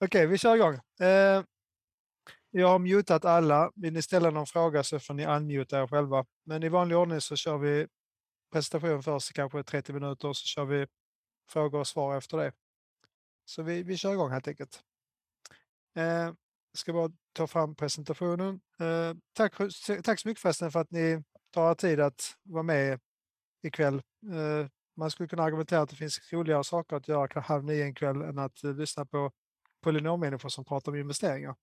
Okej, vi kör igång. Eh, jag har mutat alla. Vill ni ställa någon fråga så får ni unmuta er själva. Men i vanlig ordning så kör vi presentation först, kanske 30 minuter, så kör vi frågor och svar efter det. Så vi, vi kör igång helt enkelt. Eh, jag ska bara ta fram presentationen. Eh, tack, tack så mycket förresten för att ni tar er tid att vara med ikväll. Eh, man skulle kunna argumentera att det finns roligare saker att göra halv nio en kväll än att eh, lyssna på polynommänniskor som pratar om investeringar.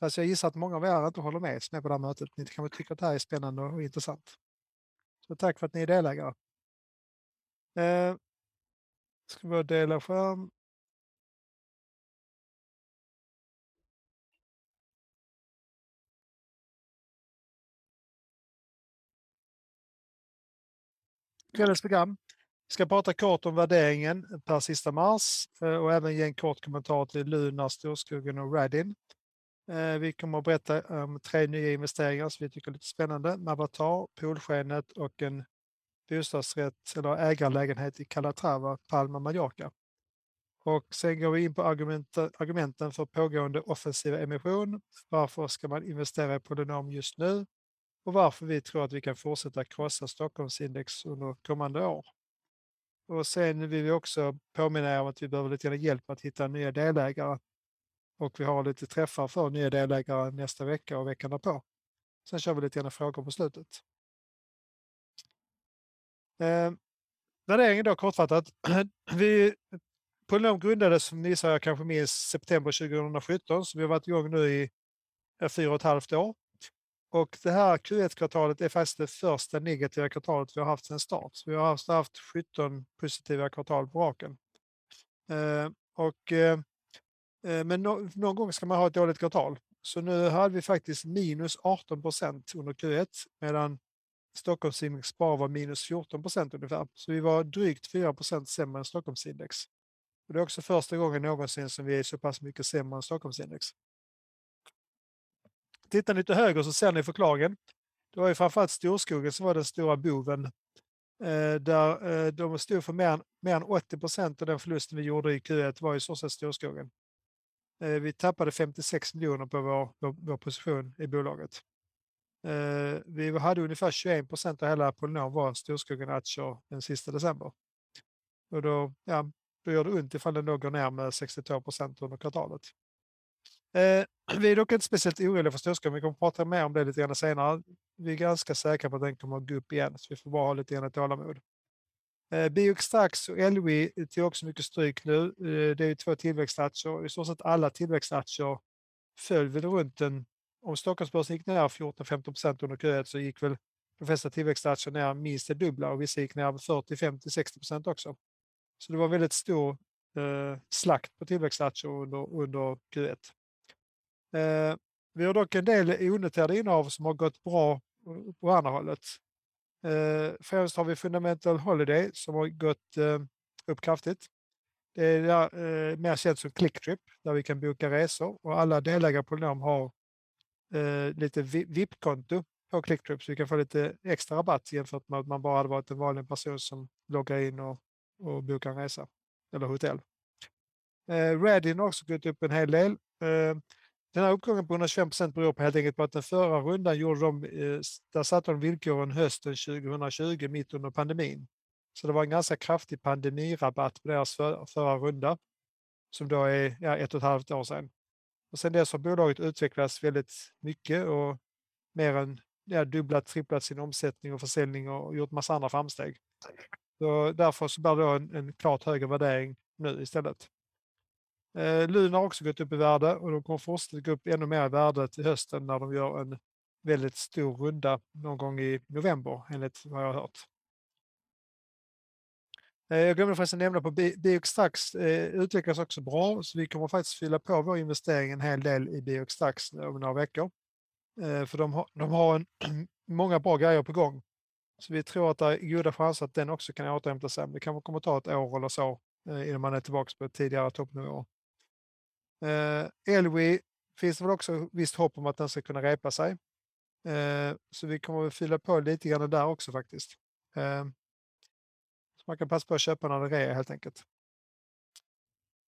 Fast jag gissar att många av er inte håller med som är på det här mötet. Ni kan väl tycka att det här är spännande och intressant. Så tack för att ni är delägare. Eh, ska vi dela skärm. Kvällens program. Vi ska prata kort om värderingen per sista mars eh, och även ge en kort kommentar till Lunar, Storskogen och Radin. Eh, vi kommer att berätta om tre nya investeringar som vi tycker är lite spännande. Mavatar, Polskenet och en bostadsrätt eller ägarlägenhet i Calatrava, Palma, Mallorca. Och sen går vi in på argumenten för pågående offensiva emission. Varför ska man investera i Polynom just nu? Och varför vi tror att vi kan fortsätta krossa Stockholmsindex under kommande år. Och sen vill vi också påminna er om att vi behöver lite hjälp med att hitta nya delägare. Och vi har lite träffar för nya delägare nästa vecka och veckan därpå. Sen kör vi lite grann frågor på slutet. Eh, värderingen då kortfattat. vi, Polynom grundades som ni sa, kanske minns, september 2017, så vi har varit igång nu i fyra och ett halvt år. Och det här Q1-kvartalet är faktiskt det första negativa kvartalet vi har haft sedan start. Så vi har haft, haft 17 positiva kvartal på raken. Eh, och, eh, eh, men no, någon gång ska man ha ett dåligt kvartal. Så nu hade vi faktiskt minus 18 procent under Q1 medan Stockholmsindex bara var minus 14 procent ungefär. Så vi var drygt 4 procent sämre än Stockholmsindex. Och det är också första gången någonsin som vi är så pass mycket sämre än Stockholmsindex. Tittar ni till höger så ser ni förklaringen. Det var ju framförallt Storskogen som var den stora boven. Eh, där eh, de stod för mer, mer än 80 procent av den förlusten vi gjorde i Q1 var i så sett Storskogen. Eh, vi tappade 56 miljoner på vår, vår, vår position i bolaget. Eh, vi hade ungefär 21 procent av hela Polynom var Storskogen-aktier den sista december. Och då, ja, då gör det ont ifall den då går ner med 62 procent under kvartalet. Eh, vi är dock inte speciellt oroliga för storskalan, Vi kommer att prata mer om det lite grann senare. Vi är ganska säkra på att den kommer att gå upp igen, så vi får bara ha lite grann tålamod. Eh, Bioextrax och LV tog också mycket stryk nu. Eh, det är två tillväxtaktier. I stort sett alla tillväxtaktier föll väl runt en... Om Stockholmsbörsen gick ner 14-15 procent under Q1 så gick väl de flesta tillväxtaktier ner minst det dubbla och vissa gick ner 40, 50, 60 procent också. Så det var väldigt stor eh, slakt på tillväxtaktier under, under Q1. Eh, vi har dock en del onoterade innehav som har gått bra eh, på andra hållet. Eh, främst har vi Fundamental Holiday som har gått eh, upp kraftigt. Det är där, eh, mer känt som Clicktrip där vi kan boka resor och alla delägare på Nom har eh, lite VIP-konto på Clicktrip så vi kan få lite extra rabatt jämfört med att man bara hade varit en vanlig person som loggar in och, och bokar en resa eller hotell. Eh, Redin har också gått upp en hel del. Eh, den här uppgången på 125 procent beror på helt enkelt på att den förra rundan gjorde de, eh, där satte de villkoren hösten 2020 mitt under pandemin. Så det var en ganska kraftig pandemirabatt på deras för, förra runda som då är ja, ett och ett halvt år sedan. Och sen dess har bolaget utvecklats väldigt mycket och mer än ja, dubblat, tripplat sin omsättning och försäljning och gjort massa andra framsteg. Så därför så blir det en, en klart högre värdering nu istället. Eh, Luna har också gått upp i värde och de kommer fortsätta gå upp ännu mer i värde till hösten när de gör en väldigt stor runda någon gång i november enligt vad jag har hört. Eh, jag glömde förresten nämna på Bioxtax eh, utvecklas också bra så vi kommer faktiskt fylla på vår investering en hel del i Bioxtax om några veckor. Eh, för de har, de har en, många bra grejer på gång. Så vi tror att det är goda chanser att den också kan återhämta sig. Det kanske kommer ta ett år eller så eh, innan man är tillbaka på tidigare toppnivåer. Eh, Elwi finns det väl också visst hopp om att den ska kunna repa sig. Eh, så vi kommer att fylla på lite grann där också faktiskt. Eh, så man kan passa på att köpa när det är helt enkelt.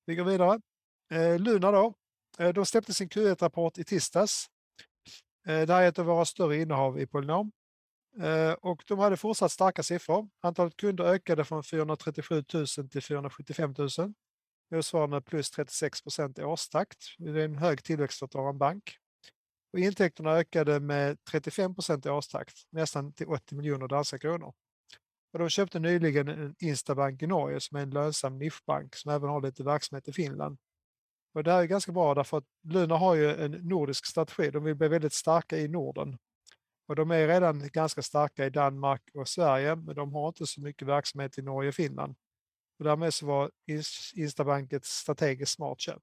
Vi går vidare. Eh, Luna då, eh, de släppte sin Q1-rapport i tisdags. Eh, det här är ett av våra större innehav i Polynom. Eh, och de hade fortsatt starka siffror. Antalet kunder ökade från 437 000 till 475 000. Motsvarande plus 36 procent i årstakt. Det är en hög tillväxt för att vara en bank. Och intäkterna ökade med 35 procent i årstakt, nästan till 80 miljoner danska kronor. Och de köpte nyligen en Instabank i Norge som är en lönsam nischbank som även har lite verksamhet i Finland. Och det här är ganska bra därför att Luna har ju en nordisk strategi. De vill bli väldigt starka i Norden. Och de är redan ganska starka i Danmark och Sverige, men de har inte så mycket verksamhet i Norge och Finland. Och därmed så var Instabank ett strategiskt smart köp.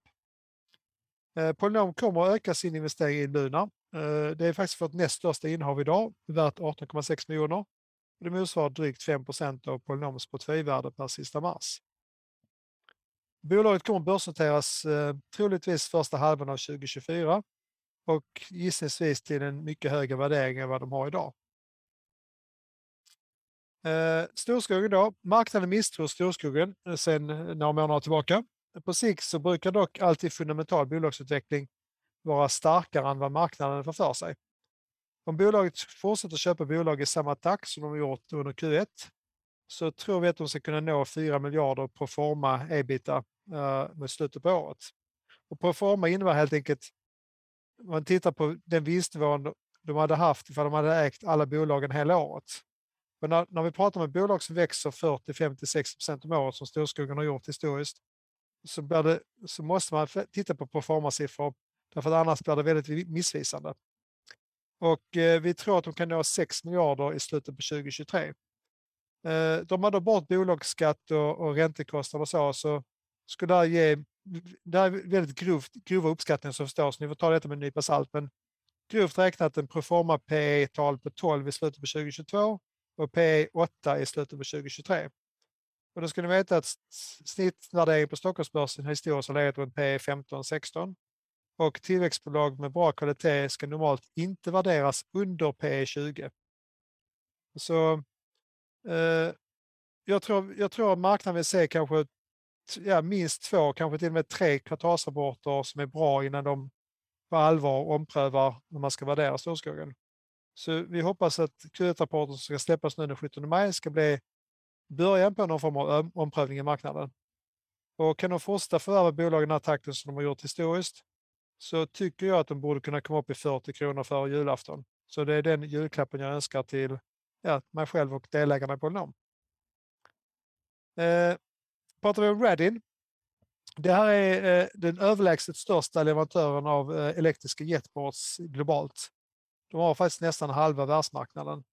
Eh, Polynom kommer att öka sin investering i Luna. Eh, det är faktiskt vårt näst största innehav idag, värt 18,6 miljoner. Det motsvarar drygt 5% av Polynoms portföljvärde per sista mars. Bolaget kommer börsnoteras eh, troligtvis första halvan av 2024 och gissningsvis till en mycket högre värdering än vad de har idag. Eh, storskogen då, marknaden misstror storskogen eh, sedan eh, några månader tillbaka. På sikt så brukar dock alltid fundamental bolagsutveckling vara starkare än vad marknaden får för sig. Om bolaget fortsätter köpa bolag i samma takt som de gjort under Q1 så tror vi att de ska kunna nå 4 miljarder pro forma ebita eh, mot slutet på året. Och pro forma innebär helt enkelt, om man tittar på den vinstnivån de hade haft ifall de hade ägt alla bolagen hela året. Och när, när vi pratar om ett bolag som växer 40, 50, 60 procent om året som Storskogen har gjort historiskt så, det, så måste man titta på proforma-siffror därför att annars blir det väldigt missvisande. Och eh, vi tror att de kan nå 6 miljarder i slutet på 2023. Eh, de har då bort bolagsskatt och, och räntekostnader och så, så skulle det här ge, det här är väldigt grovt, grova uppskattningar som förstås, ni får ta detta med en nypa salt, men grovt räknat en proforma PE-tal på 12 i slutet på 2022 och P 8 i slutet på 2023. Och då ska ni veta att snittvärderingen på Stockholmsbörsen historiskt har legat runt P 15-16 och tillväxtbolag med bra kvalitet ska normalt inte värderas under P 20. Så eh, jag, tror, jag tror marknaden vill se kanske ja, minst två, kanske till och med tre kvartalsrapporter som är bra innan de på allvar omprövar när man ska värdera storskogen. Så vi hoppas att Q1-rapporten som ska släppas nu den 17 maj ska bli början på någon form av omprövning i marknaden. Och kan de fortsätta förvärva bolag i den här takten som de har gjort historiskt så tycker jag att de borde kunna komma upp i 40 kronor före julafton. Så det är den julklappen jag önskar till ja, mig själv och delägarna i Polynom. Eh, pratar vi om Radin. Det här är eh, den överlägset största leverantören av eh, elektriska jetboards globalt. De har faktiskt nästan halva världsmarknaden.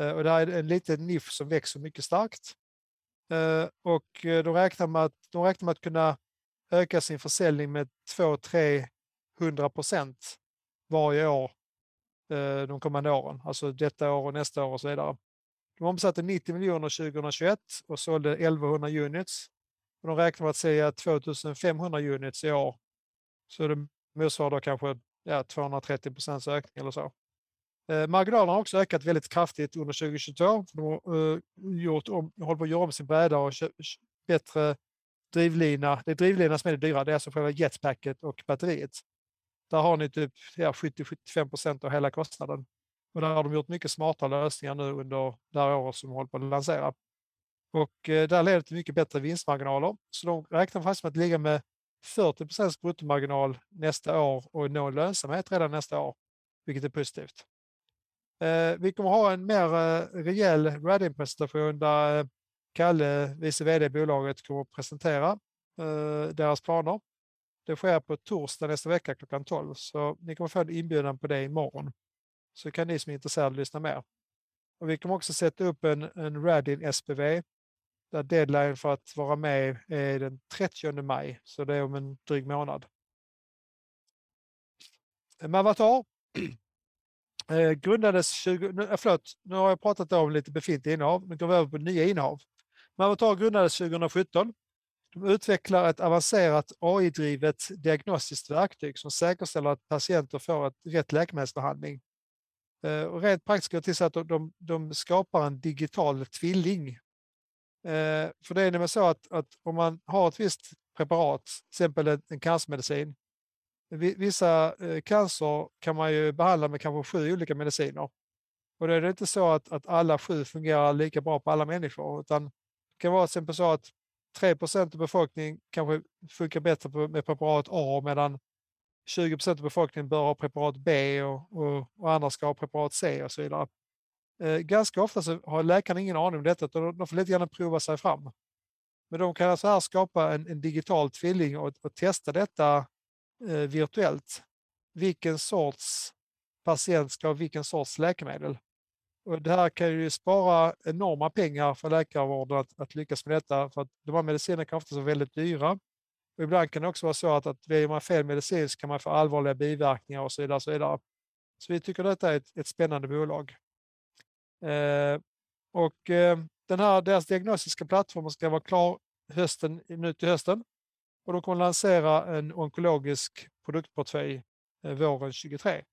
Eh, och det här är en liten nisch som växer mycket starkt. Eh, och eh, de räknar med att, de räknar med att kunna öka sin försäljning med 200-300 procent varje år de kommande åren. Alltså detta år och nästa år och så vidare. De omsatte 90 miljoner 2021 och sålde 1100 units. Och de räknar med att sälja 2500 units i år. Så det motsvarar kanske ja, 230 procents ökning eller så. Eh, marginalerna har också ökat väldigt kraftigt under 2022. De har eh, gjort om, håller på att göra om sin bräda och köpt bättre drivlina. Det är drivlinan som är det dyra, det är alltså själva jetpacket och batteriet. Där har ni typ ja, 70-75 procent av hela kostnaden. Och där har de gjort mycket smarta lösningar nu under det här året som de håller på att lansera. Och eh, där leder till mycket bättre vinstmarginaler. Så de räknar faktiskt med att ligga med 40 procents bruttomarginal nästa år och nå lönsamhet redan nästa år, vilket är positivt. Eh, vi kommer ha en mer eh, rejäl Radin-presentation där eh, Kalle, vice vd i bolaget, kommer att presentera eh, deras planer. Det sker på torsdag nästa vecka klockan 12, så ni kommer få en inbjudan på det imorgon. Så kan ni som är intresserade lyssna mer. Och vi kommer också sätta upp en, en Radin SPV där deadline för att vara med är den 30 maj, så det är om en dryg månad. Mavatar Eh, grundades 20, eh, förlåt, nu har jag pratat om lite befintliga innehav, nu går vi över på nya innehav. Mavatar grundades 2017. De utvecklar ett avancerat AI-drivet diagnostiskt verktyg som säkerställer att patienter får ett rätt läkemedelsbehandling. Eh, och rent praktiskt går det till så att de, de, de skapar en digital tvilling. Eh, för det är nämligen så att, att om man har ett visst preparat, till exempel en cancermedicin. Vissa eh, cancer kan man ju behandla med kanske sju olika mediciner. Och då är det inte så att, att alla sju fungerar lika bra på alla människor, utan det kan vara till exempel så att 3% av befolkningen kanske funkar bättre med preparat A medan 20 av befolkningen bör ha preparat B och, och, och, andra ska ha preparat C och så vidare. Eh, ganska ofta så har läkarna ingen aning om detta, utan de får lite grann prova sig fram. Men de kan alltså här skapa en, en digital tvilling och, och testa detta Eh, virtuellt. Vilken sorts patient ska ha vilken sorts läkemedel? Och det här kan ju spara enorma pengar för läkarvården att, att lyckas med detta, för att de här medicinerna kan ofta vara väldigt dyra. Och ibland kan det också vara så att, att väljer man fel medicin så kan man få allvarliga biverkningar och så vidare. Så, vidare. så vi tycker detta är ett, ett spännande bolag. Eh, och eh, den här, deras diagnostiska plattform ska vara klar hösten, nu till hösten. Och de kommer lansera en onkologisk produktportfölj eh, våren 2023.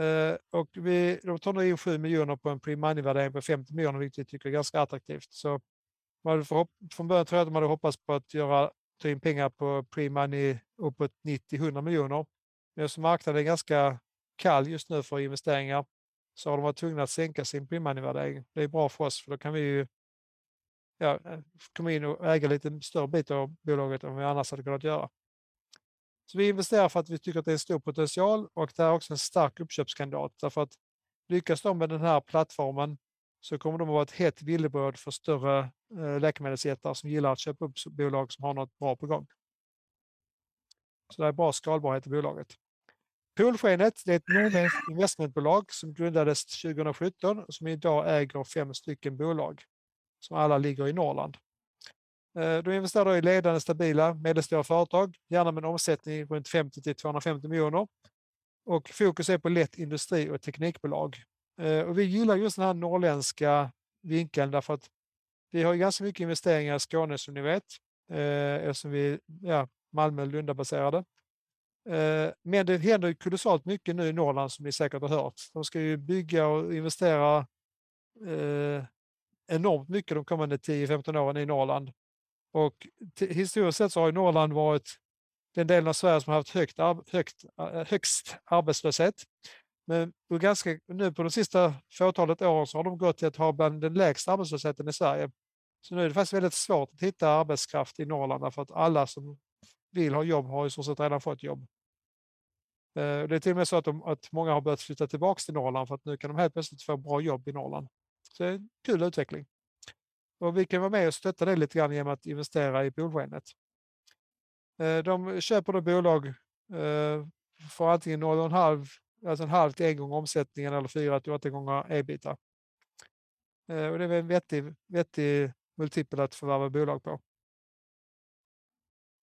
Eh, och vi, de tar nu in 7 miljoner på en pre-money-värdering på 50 miljoner, vilket vi tycker är ganska attraktivt. Så man förhopp, från början tror jag att de hade hoppats på att göra, ta in pengar på pre-money uppåt 90-100 miljoner. Men eftersom marknaden är ganska kall just nu för investeringar så har de varit tvungna att sänka sin pre-money-värdering. Det är bra för oss, för då kan vi ju ja, eh, komma in och äga lite större bit av bolaget än vi annars hade kunnat göra. Så vi investerar för att vi tycker att det är en stor potential och det är också en stark uppköpskandidat. Därför att lyckas de med den här plattformen så kommer de att vara ett hett villebråd för större eh, läkemedelsjättar som gillar att köpa upp bolag som har något bra på gång. Så det är bra skalbarhet i bolaget. Polskenet är ett nordländskt investmentbolag som grundades 2017 och som idag äger fem stycken bolag som alla ligger i Norrland. Eh, De investerar i ledande, stabila, medelstora företag, gärna med en omsättning runt 50 till 250 miljoner. Och fokus är på lätt industri och teknikbolag. Eh, och vi gillar just den här norrländska vinkeln därför att vi har ganska mycket investeringar i Skåne som ni vet, eh, eftersom vi är ja, Malmö och Lundabaserade. Men det händer ju kolossalt mycket nu i Norrland som ni säkert har hört. De ska ju bygga och investera enormt mycket de kommande 10-15 åren i Norrland. Och historiskt sett så har Norrland varit den delen av Sverige som har haft högt, högt, högst arbetslöshet. Men ganska, nu på de sista fåtalet åren så har de gått till att ha bland den lägsta arbetslösheten i Sverige. Så nu är det faktiskt väldigt svårt att hitta arbetskraft i Norrland för att alla som vill ha jobb har i så sett redan fått jobb. Eh, det är till och med så att, de, att många har börjat flytta tillbaka till Norrland för att nu kan de helt plötsligt få bra jobb i Norrland. Så det är en kul utveckling. Och vi kan vara med och stötta det lite grann genom att investera i Polskenet. Eh, de köper då bolag eh, för antingen 0,5 alltså en halv till en gång omsättningen eller 4 till 8 gånger ebita. Eh, och det är en vettig, vettig multipel att förvärva bolag på.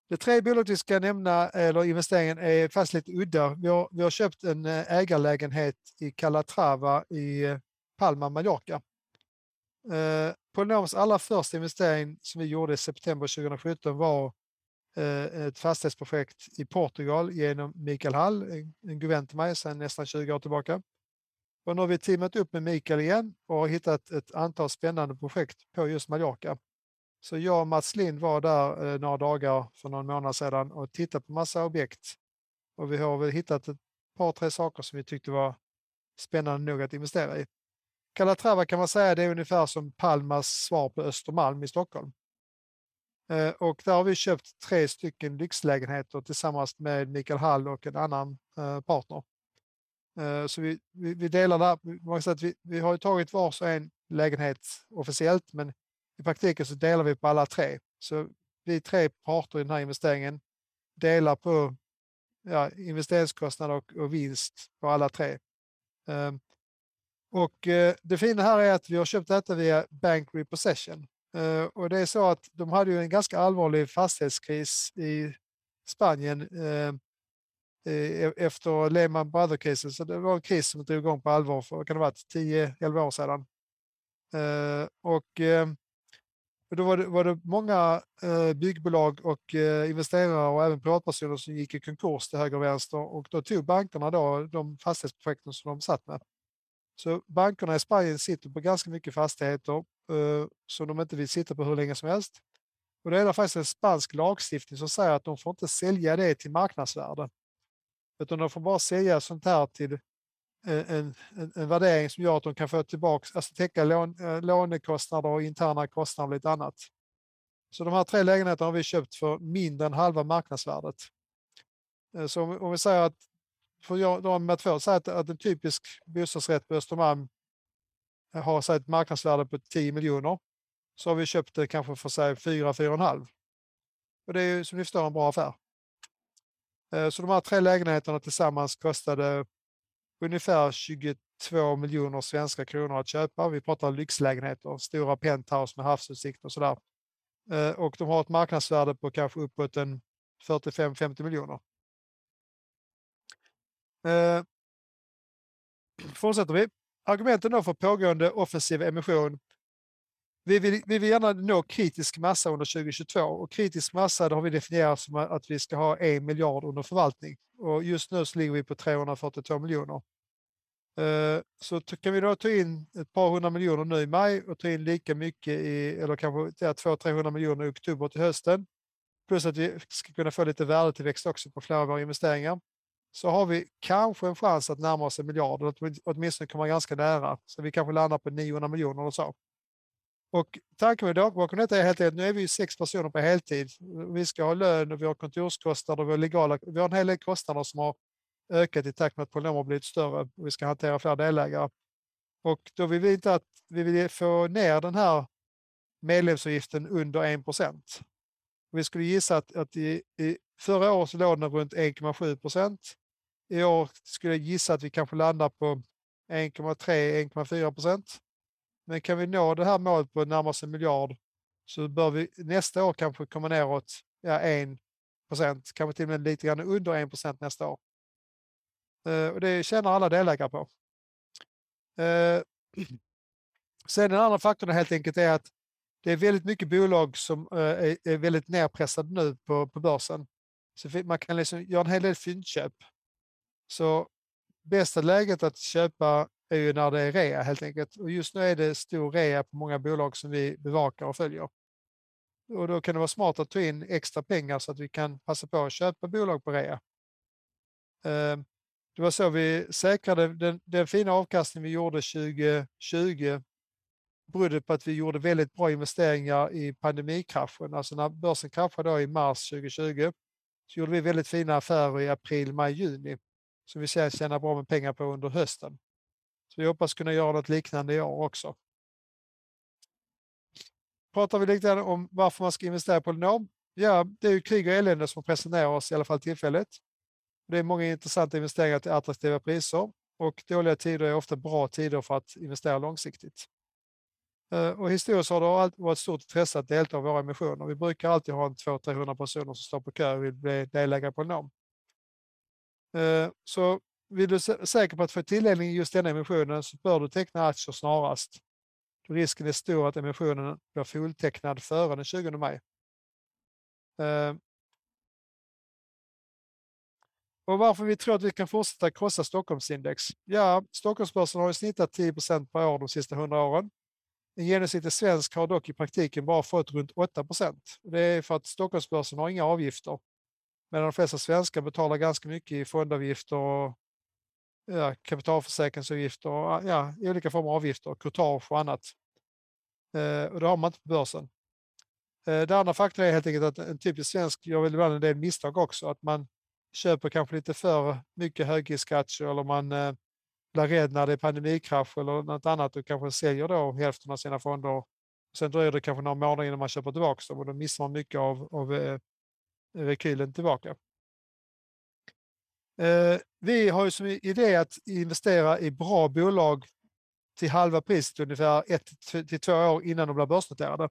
Det tredje bolaget vi ska nämna, eller investeringen, är fast lite udda. Vi har, vi har köpt en ägarlägenhet i Calatrava i Palma, Mallorca. Eh, Polynoms allra första investering som vi gjorde i september 2017 var eh, ett fastighetsprojekt i Portugal genom Mikael Hall, en, en god vän till mig sedan nästan 20 år tillbaka. Och nu har vi teamat upp med Mikael igen och har hittat ett antal spännande projekt på just Mallorca. Så jag och Mats Lind var där eh, några dagar för någon månad sedan och tittade på massa objekt. Och vi har väl hittat ett par, tre saker som vi tyckte var spännande nog att investera i. Calatrava kan man säga det är ungefär som Palmas svar på Östermalm i Stockholm. Eh, och där har vi köpt tre stycken lyxlägenheter tillsammans med Mikael Hall och en annan eh, partner. Eh, så vi, vi, vi delar där. Man säga att vi, vi har tagit vars och en lägenhet officiellt, men i praktiken så delar vi på alla tre. Så vi tre parter i den här investeringen delar på ja, investeringskostnader och, och vinst på alla tre. Och eh, det fina här är att vi har köpt detta via Bank Repossession. Eh, och det är så att de hade ju en ganska allvarlig fastighetskris i Spanien eh, eh e-, efter Lehman Brothers-krisen. Så det var en kris som drog igång på allvar för, kan det varit, 10-11 år sedan. Eh, och eh, då var det, var det många byggbolag och investerare och även privatpersoner som gick i konkurs till höger och vänster och då tog bankerna då de fastighetsprojekten som de satt med. Så bankerna i Spanien sitter på ganska mycket fastigheter eh, som de inte vill sitta på hur länge som helst. Och det är det faktiskt en spansk lagstiftning som säger att de får inte sälja det till marknadsvärde. Utan de får bara sälja sånt här till eh, en, en, en värdering som gör att de kan få tillbaka, alltså täcka lån, eh, lånekostnader och interna kostnader och lite annat. Så de här tre lägenheterna har vi köpt för mindre än halva marknadsvärdet. Eh, så om, om vi säger att, för de med två, säger att, att en typisk bostadsrätt på Östermalm eh, har så ett marknadsvärde på 10 miljoner så har vi köpt det kanske för sig 4-4,5. Och det är ju som ni förstår en bra affär. Eh, så de här tre lägenheterna tillsammans kostade ungefär 22 miljoner svenska kronor att köpa. Vi pratar lyxlägenheter, stora penthouse med havsutsikt och sådär. Eh, och de har ett marknadsvärde på kanske uppåt en 45-50 miljoner. Eh, fortsätter vi. Argumenten då för pågående offensiv emission. Vi vill, vi vill gärna nå kritisk massa under 2022 och kritisk massa har vi definierat som att vi ska ha en miljard under förvaltning och just nu så ligger vi på 342 miljoner. Eh, så kan vi då ta in ett par hundra miljoner nu i maj och ta in lika mycket i, eller kanske 200-300 miljoner i oktober till hösten. Plus att vi ska kunna få lite värdetillväxt också på flera av våra investeringar. Så har vi kanske en chans att närma oss en miljard, eller åtminstone komma ganska nära. Så vi kanske landar på 900 miljoner eller så. Och tanken med bakom detta är helt enkelt, nu är vi sex personer på heltid. Vi ska ha lön och vi har kontorskostnader, vi har legala, vi har en hel del kostnader som har ökat i takt med att Polynom har blivit större och vi ska hantera fler delägare. Och då vill vi inte att vi vill få ner den här medlemsavgiften under 1 procent. Vi skulle gissa att, att i, i förra året så låg den runt 1,7 procent. I år skulle jag gissa att vi kanske landar på 1,3-1,4 procent. Men kan vi nå det här målet på närmast en miljard så bör vi nästa år kanske komma neråt ja, 1 procent, kanske till och med lite grann under 1 procent nästa år. Eh, och det tjänar alla delägare på. Eh, sen den andra faktorn helt enkelt är att det är väldigt mycket bolag som eh, är väldigt nedpressade nu på, på börsen. Så man kan liksom göra en hel del fyndköp. Så bästa läget att köpa är ju när det är rea helt enkelt. Och just nu är det stor rea på många bolag som vi bevakar och följer. Och då kan det vara smart att ta in extra pengar så att vi kan passa på att köpa bolag på rea. Ehm, det var så vi säkrade den, den fina avkastning vi gjorde 2020 berodde på att vi gjorde väldigt bra investeringar i pandemikraschen. Alltså när börsen kraschade i mars 2020 så gjorde vi väldigt fina affärer i april, maj, juni som vi sen tjänar bra med pengar på under hösten. Så vi hoppas kunna göra något liknande i år också. Pratar vi lite om varför man ska investera i Polynom? Ja, det är ju krig och elände som presenterar oss i alla fall tillfälligt. Det är många intressanta investeringar till attraktiva priser och dåliga tider är ofta bra tider för att investera långsiktigt. Eh, och historiskt har det alltid varit stort intresse att delta i våra emissioner. Vi brukar alltid ha 200-300 personer som står på kö och vill bli delägare på NOM. Eh, så vill du säker på att få tilldelning i just denna emissionen så bör du teckna aktier snarast. risken är stor att emissionen blir fulltecknad före den 20 maj. Eh. Och varför vi tror att vi kan fortsätta krossa Stockholmsindex? Ja, Stockholmsbörsen har ju snittat 10% per år de sista 100 åren. En genomsnittlig svensk har dock i praktiken bara fått runt 8% Det är för att Stockholmsbörsen har inga avgifter. Medan de flesta svenskar betalar ganska mycket i fondavgifter och ja, kapitalförsäkringsavgifter och ja, olika former av avgifter, courtage och annat. Eh, och det har man inte på börsen. Eh, det andra faktorn är helt enkelt att en typisk svensk gör väl ibland en del misstag också. Att man köper kanske lite för mycket högriskaktier eller man eh, blir rädd när det är pandemikrasch eller något annat och kanske säljer då hälften av sina fonder. Sen dröjer det kanske några månader innan man köper tillbaka dem och då missar man mycket av, av eh, rekylen tillbaka. Eh, vi har ju som idé att investera i bra bolag till halva priset ungefär ett till två år innan de blir börsnoterade.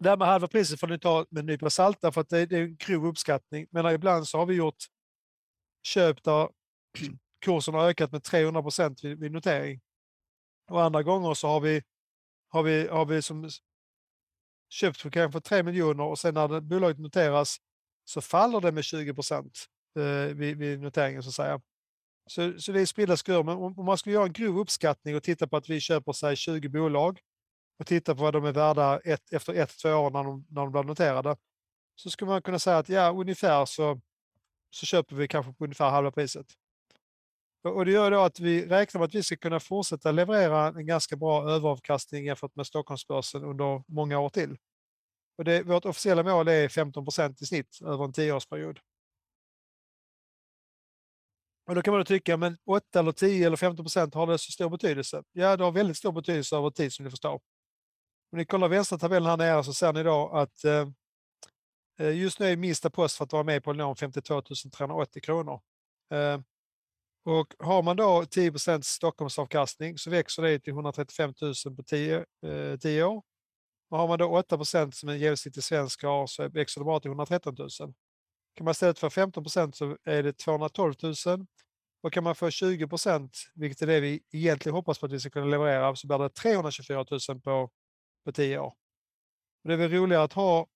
Det här med halva priset får ni ta med en nypa salt därför att det, är en grov uppskattning. Men ibland så har vi gjort köp där kursen har ökat med 300 procent vid, vid notering. Och andra gånger så har vi, har vi, har vi som köpt för kanske 3 miljoner och sen när bolaget noteras så faller det med 20 procent eh, vid, vid noteringen så att säga. Så, så det är spridda skurar, men om man skulle göra en grov uppskattning och titta på att vi köper sig 20 bolag och titta på vad de är värda ett, efter ett, två år när de, när de blir noterade, så skulle man kunna säga att ja, ungefär så, så köper vi kanske på ungefär halva priset. Och det gör då att vi räknar med att vi ska kunna fortsätta leverera en ganska bra överavkastning jämfört med Stockholmsbörsen under många år till. Och det, vårt officiella mål är 15 procent i snitt över en tioårsperiod. Och då kan man då tycka, men 8 eller 10 eller 15 procent, har det så stor betydelse? Ja, det har väldigt stor betydelse över tid som ni förstår. Om ni kollar vänstra tabellen här nere så ser ni då att eh, eh just nu är minsta post för att vara med på lån 52 380 kronor. Eh, och har man då 10% Stockholmsavkastning så växer det till 135 000 på 10, eh, 10 år. Och har man då 8% som en genomsnittlig svensk har så växer det bara till 113 000. Kan man istället få 15% så är det 212 000. Och kan man få 20% vilket är det vi egentligen hoppas på att vi ska kunna leverera, så blir det 324 000 på, på 10 år. Och det är väl roligare att ha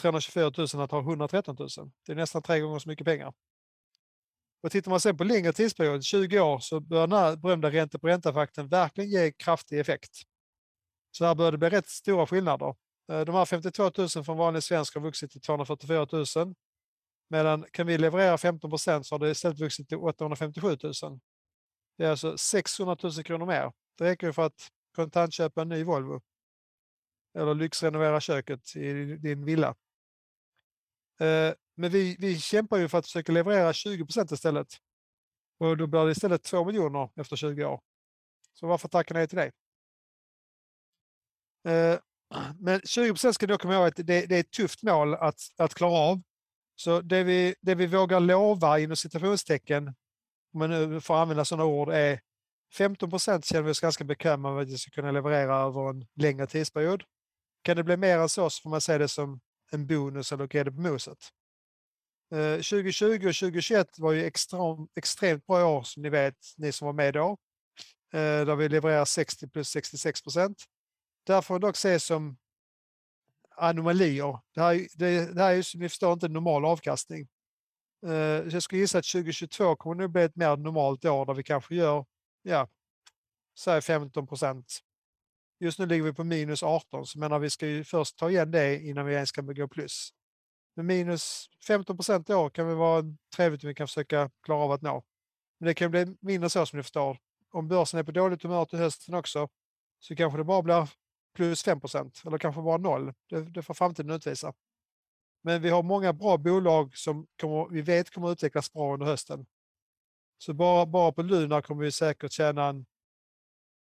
324 000 än att ha 113 000. Det är nästan tre gånger så mycket pengar. Och tittar man sen på längre tidsperiod, 20 år, så börjar den här berömda ränta på ränta-faktorn verkligen ge kraftig effekt. Så här börjar det bli rätt stora skillnader. Eh, de här 52 000 från vanlig svensk har vuxit till 244 000. Medan kan vi leverera 15 procent så har det istället vuxit till 857 000. Det är alltså 600 000 kronor mer. Det räcker ju för att kontantköpa en ny Volvo. Eller lyxrenovera köket i din villa. Eh, men vi, vi kämpar ju för att försöka leverera 20 procent istället. Och då blir det istället 2 miljoner efter 20 år. Så varför tacka nej till det? Eh, men 20 procent ska ni komma ihåg att det, det, är ett tufft mål att, att klara av. Så det vi, det vi vågar lova inom citationstecken, om man nu får använda sådana ord, är 15 procent känner vi oss ganska bekväma med att vi ska kunna leverera över en längre tidsperiod. Kan det bli mer än så så får man se det som en bonus eller grädde på moset. Eh, 2020 och 2021 var ju extrem, extremt bra år som ni vet, ni som var med då. Eh, där vi levererar 60 plus 66 procent. Där får man dock ses som anomalier. Det här, det, det här är som ni förstår inte normal avkastning. Eh, jag skulle gissa att 2022 kommer nog bli ett mer normalt år där vi kanske gör, ja, säg 15 procent. Just nu ligger vi på minus 18, så menar vi ska ju först ta igen det innan vi ens kan gå plus. Men minus 15 procent i år kan väl vara trevligt om vi kan försöka klara av att nå. Men det kan bli mindre så som ni förstår. Om börsen är på dåligt humör till hösten också så kanske det bara blir plus 5 procent eller kanske bara noll. Det, det får framtiden utvisa. Men vi har många bra bolag som kommer, vi vet kommer att utvecklas bra under hösten. Så bara, bara på Luna kommer vi säkert tjäna en,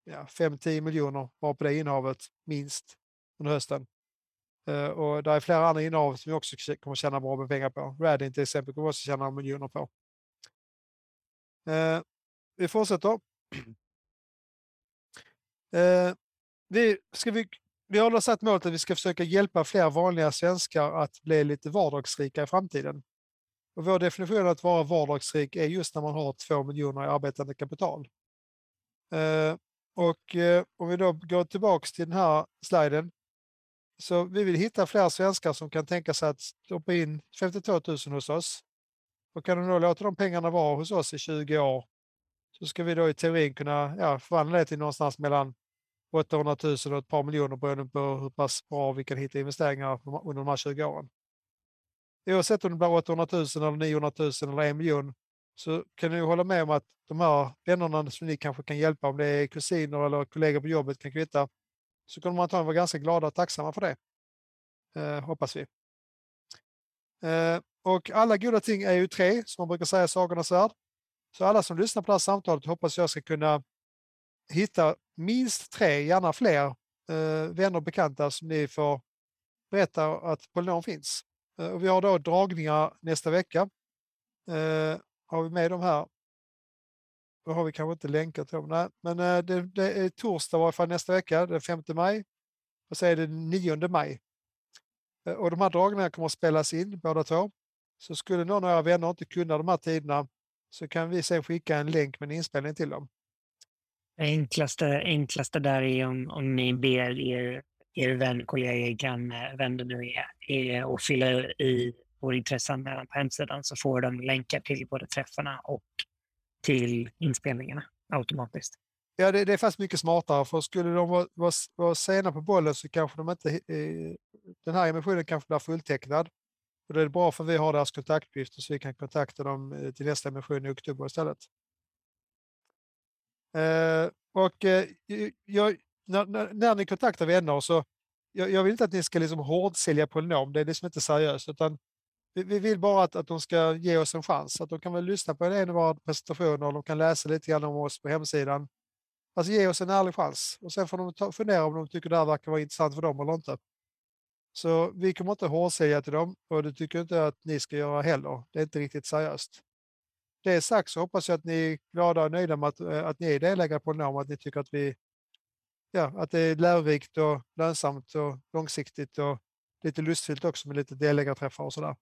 ja, 5-10 miljoner bara på det innehavet minst under hösten. Uh, och det är flera andra innehav som vi också kommer tjäna bra med pengar på. Radin till exempel kommer vi också tjäna miljoner på. Uh, vi fortsätter. Uh, vi, ska vi, vi har satt målet att vi ska försöka hjälpa fler vanliga svenskar att bli lite vardagsrika i framtiden. Och vår definition av att vara vardagsrik är just när man har två miljoner i arbetande kapital och eh, om vi då går tillbaks till den här sliden så vi vill hitta fler svenskar som kan tänka sig att stoppa in 52 000 hos oss. Och kan de då låta de pengarna vara hos oss i 20 år så ska vi då i teorin kunna ja, förvandla det till någonstans mellan 800 000 och ett par miljoner beroende på hur pass bra vi kan hitta investeringar under de här 20 åren. Oavsett om det blir 800 000 eller 900 000 eller en miljon så kan ni hålla med om att de här vännerna som ni kanske kan hjälpa, om det är kusiner eller kollegor på jobbet, kan kvitta, så kommer man antagligen vara ganska glada och tacksamma för det. Eh, hoppas vi. Eh, och alla goda ting är ju tre, som man brukar säga i Sagornas värld. Så alla som lyssnar på det här samtalet hoppas jag ska kunna hitta minst tre, gärna fler, eh, vänner och bekanta som ni får berätta att Polynom finns. Eh, och vi har då dragningar nästa vecka. Eh, har vi med dem här? Då har vi kanske inte länkat till dem. Nej, men eh, det, det, är torsdag i varje fall nästa vecka, den 5 maj. Och så är det den 9 maj. Eh, och de här dragningarna kommer att spelas in båda två. Så skulle någon av era vänner inte kunna de här tiderna så kan vi sen skicka en länk med en inspelning till dem. Det enklaste, enklaste där är om, om ni ber er, er vän, kollega, granne, vem nu är, är att fylla i vår intresseanmälan på hemsidan så får de länkar till både träffarna och till inspelningarna automatiskt. Ja, det, det är faktiskt mycket smartare för skulle de vara, vara, vara sena på bollen så kanske de inte, eh, den här emissionen kanske blir fulltecknad. Och det är bra för vi har deras kontaktuppgifter så vi kan kontakta dem eh, till nästa emission i oktober istället. Eh, och eh, jag, när, när, när, ni kontaktar vänner så jag, jag, vill inte att ni ska liksom hårdsälja Polynom, det är liksom inte seriöst, utan vi, vi, vill bara att, att de ska ge oss en chans. Att de kan väl lyssna på en av våra presentationer och de kan läsa lite grann om oss på hemsidan. Alltså ge oss en ärlig chans och sen får de ta, fundera om de tycker det här verkar vara intressant för dem eller inte. Så vi kommer inte hårdsälja till dem och det tycker jag inte att ni ska göra heller. Det är inte riktigt seriöst. Det sagt så hoppas jag att ni är glada och nöjda med att, eh, att ni är delägare på Norm, att ni tycker att, vi, ja, att det är lärorikt och lönsamt och långsiktigt och lite lustfyllt också med lite delägarträffar och sådär.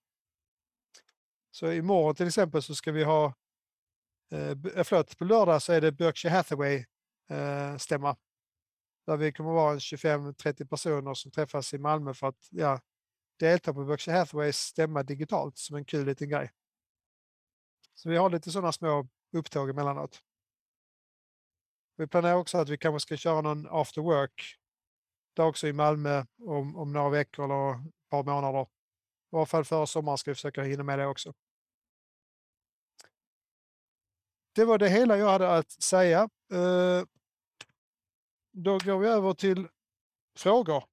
Så imorgon till exempel så ska vi ha, eh, eh, förlåt, på lördag så är det Berkshire Hathaway eh, stämma. Där vi kommer vara 25-30 personer som träffas i Malmö för att ja, delta på Berkshire Hathaways stämma digitalt som en kul liten grej. Så vi har lite sådana små upptåg emellanåt. Vi planerar också att vi kanske ska köra någon after work där också i Malmö om, om några veckor eller ett par månader. I varje fall före sommaren ska vi försöka hinna med det också. Det var det hela jag hade att säga. Eh, då går vi över till frågor.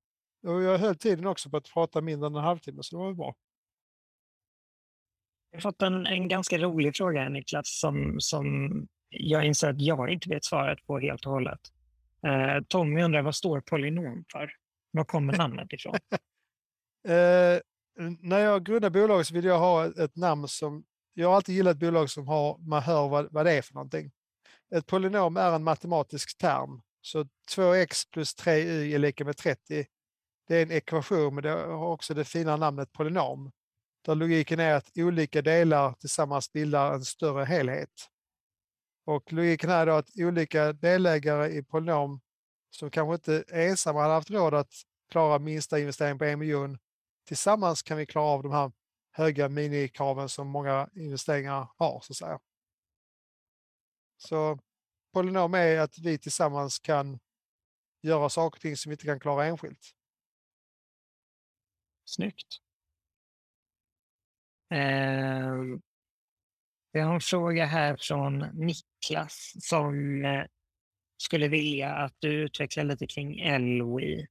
Jag höll tiden också på att prata mindre än en halvtimme, så det var bra. Jag har fått en, en ganska rolig fråga Niklas, som, som jag inser att jag inte vet svaret på helt och hållet. Eh, Tommy undrar, vad står polynom för? Var kommer namnet ifrån? eh, när jag grundade bolaget så ville jag ha ett, ett, namn som... Jag har alltid gillat bolag som har, man hör vad, vad det är för någonting. Ett polynom är en matematisk term. Så 2x plus 3y är lika med 30. Det är en ekvation, men det har också det fina namnet polynom. Där logiken är att olika delar tillsammans bildar en större helhet. Och logiken är då att olika delägare i polynom som kanske inte ensamma hade haft råd att klara minsta investering på en miljon. Tillsammans kan vi klara av de här höga minikraven som många investeringar har. Så att säga. Så polynom är att vi tillsammans kan göra saker och ting som vi inte kan klara enskilt. Snyggt. Eh, jag har en fråga här från Niklas som eh, skulle vilja att du utvecklar lite kring LOI.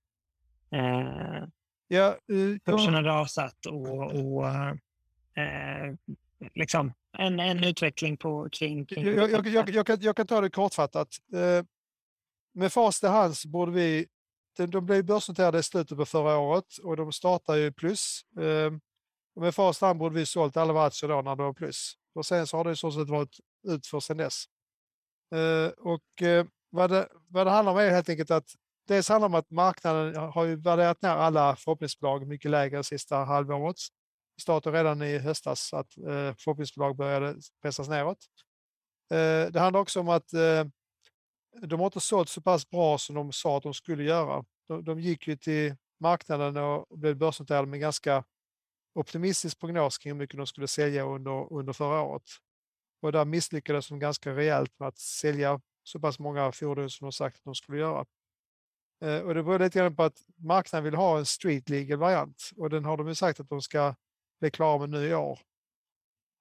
Eh, ja, uh, kursen har rasat och, och eh, liksom en, en utveckling på, kring... kring jag, jag, jag, jag, kan, jag kan ta det kortfattat. Eh, med fast i hand så borde vi... De, de blev börsnoterade i slutet på förra året och de startar ju plus. Eh, och med fast hand borde vi sålt alla våra aktier då när det var plus. Och sen så har det i stort sett varit utför sen dess. Eh, och eh, vad, det, vad det handlar om är helt enkelt att dels handlar det om att marknaden har ju värderat ner alla förhoppningsbolag mycket lägre sista halvåret. Det startade redan i höstas att eh, förhoppningsbolag började pressas neråt. Eh, det handlar också om att eh, de har inte sålt så pass bra som de sa att de skulle göra. De, de gick ju till marknaden och blev börsnoterade med ganska optimistisk prognos kring hur mycket de skulle sälja under, under förra året. Och där misslyckades de ganska rejält med att sälja så pass många fordon som de sagt att de skulle göra. Eh, och det beror lite grann på att marknaden vill ha en street legal variant och den har de ju sagt att de ska bli klara med nu i år.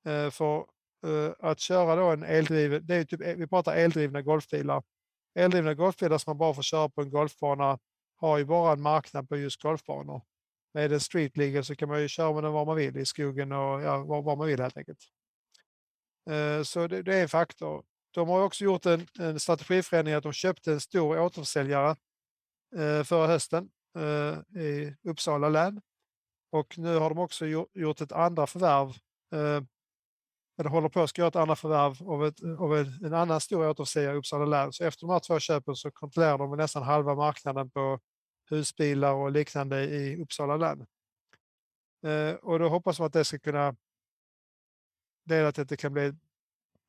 Eh, för eh, att köra då en eldriven, det är typ, eh, vi pratar eldrivna golfbilar. Eldrivna golfbilar som man bara får köra på en golfbana har ju bara en marknad på just golfbanor. Med en street legal så kan man ju köra med den var man vill, i skogen och ja, var, var man vill helt enkelt. Eh, så det, det är en faktor. De har också gjort en, en strategiförändring att de köpte en stor återförsäljare Eh, förra hösten eh, i Uppsala län. Och nu har de också gjort ett andra förvärv, eh, eller håller på att göra ett andra förvärv av, ett, av en, annan stor återförsäljare i Uppsala län. Så efter de här två köpen så kontrollerar de nästan halva marknaden på husbilar och liknande i Uppsala län. Och då hoppas man att det ska kunna leda till att det kan bli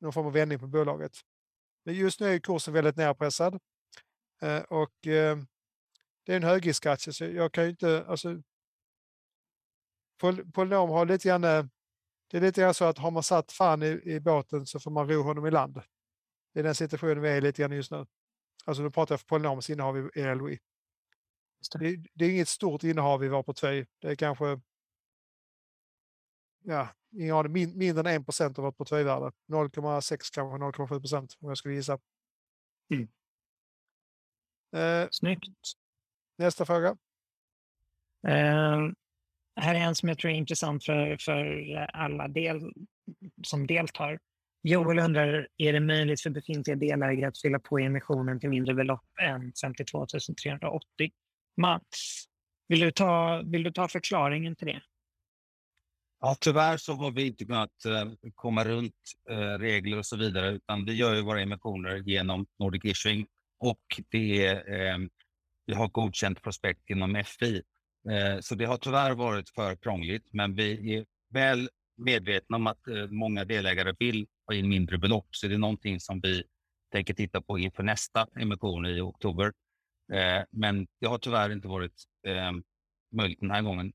någon form av vändning på bolaget. Men just nu är kursen väldigt nerpressad och det är en högriskaktie så jag kan ju inte, alltså Polynom har lite grann, eh, det är lite grann så att har man satt fan i, i båten så får man ro honom i land. Det är den situationen vi är i lite grann just nu. Alltså då pratar jag för polynomiskt innehav i LOI. det. Det, det är inget stort innehav i vår portfölj. Det är kanske ja, ingen aning, min, mindre än 1 av vårt portföljvärde. 0,6 kanske 0,7 procent om jag skulle gissa. Mm. Eh, Snyggt. Nästa fråga. Eh, här är en som jag tror är intressant för, för alla del, som deltar. Joel undrar, är det möjligt för befintliga delägare att fylla på emissionen till mindre belopp än 52 380? Mats, vill du ta, vill du ta förklaringen till det? Ja, tyvärr så har vi inte kunnat eh, komma runt eh, regler och så vidare, utan vi gör ju våra emissioner genom Nordic Issuing och det är, eh, vi har godkänt prospekt inom FI. Eh, så det har tyvärr varit för krångligt, men vi är väl medvetna om att eh, många delägare vill ha in mindre belopp, så det är någonting som vi tänker titta på inför nästa emission i oktober. Eh, men det har tyvärr inte varit möjligt den här gången.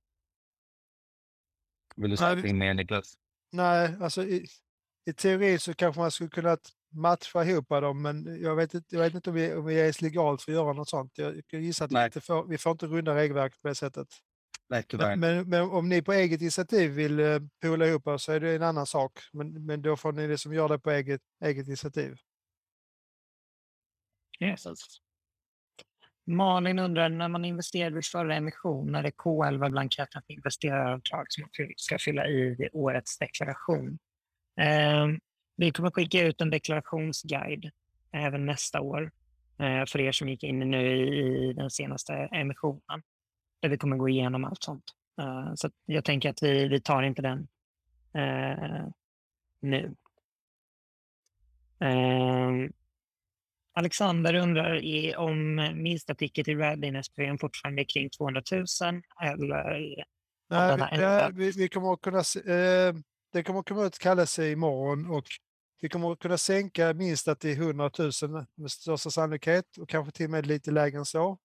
Vill du säga någonting mer Niklas? Nej, alltså i, i teori så kanske man skulle kunna matcha ihop dem, men jag vet inte, jag vet inte om, vi, om vi är legalt för att göra något sånt. Jag, jag gissar att vi, inte får, vi får inte runda regelverket på det sättet. Nej, tyvärr. Men, men, men om ni på eget initiativ vill poola ihop er så är det en annan sak. Men, men då får ni liksom göra det på eget, eget initiativ. Yes. Malin undrar, när man investerade vid förra emission, är det K11-blanketten för investeraravdrag som man ska fylla i vid årets deklaration? Eh, vi kommer skicka ut en deklarationsguide även nästa år eh, för er som gick in nu i, den senaste emissionen, där vi kommer gå igenom allt sånt. Eh, så jag tänker att vi, vi tar inte den eh, nu. Alexander undrar om minsta ticket i Readiness-premien fortfarande är kring 200 000 eller Nej, vi, vi, vi kommer att kunna, se- eh, det kommer att komma ut kallelse imorgon och vi kommer att kunna sänka minsta till 100 000 med största sannolikhet och kanske till och med lite lägre än så.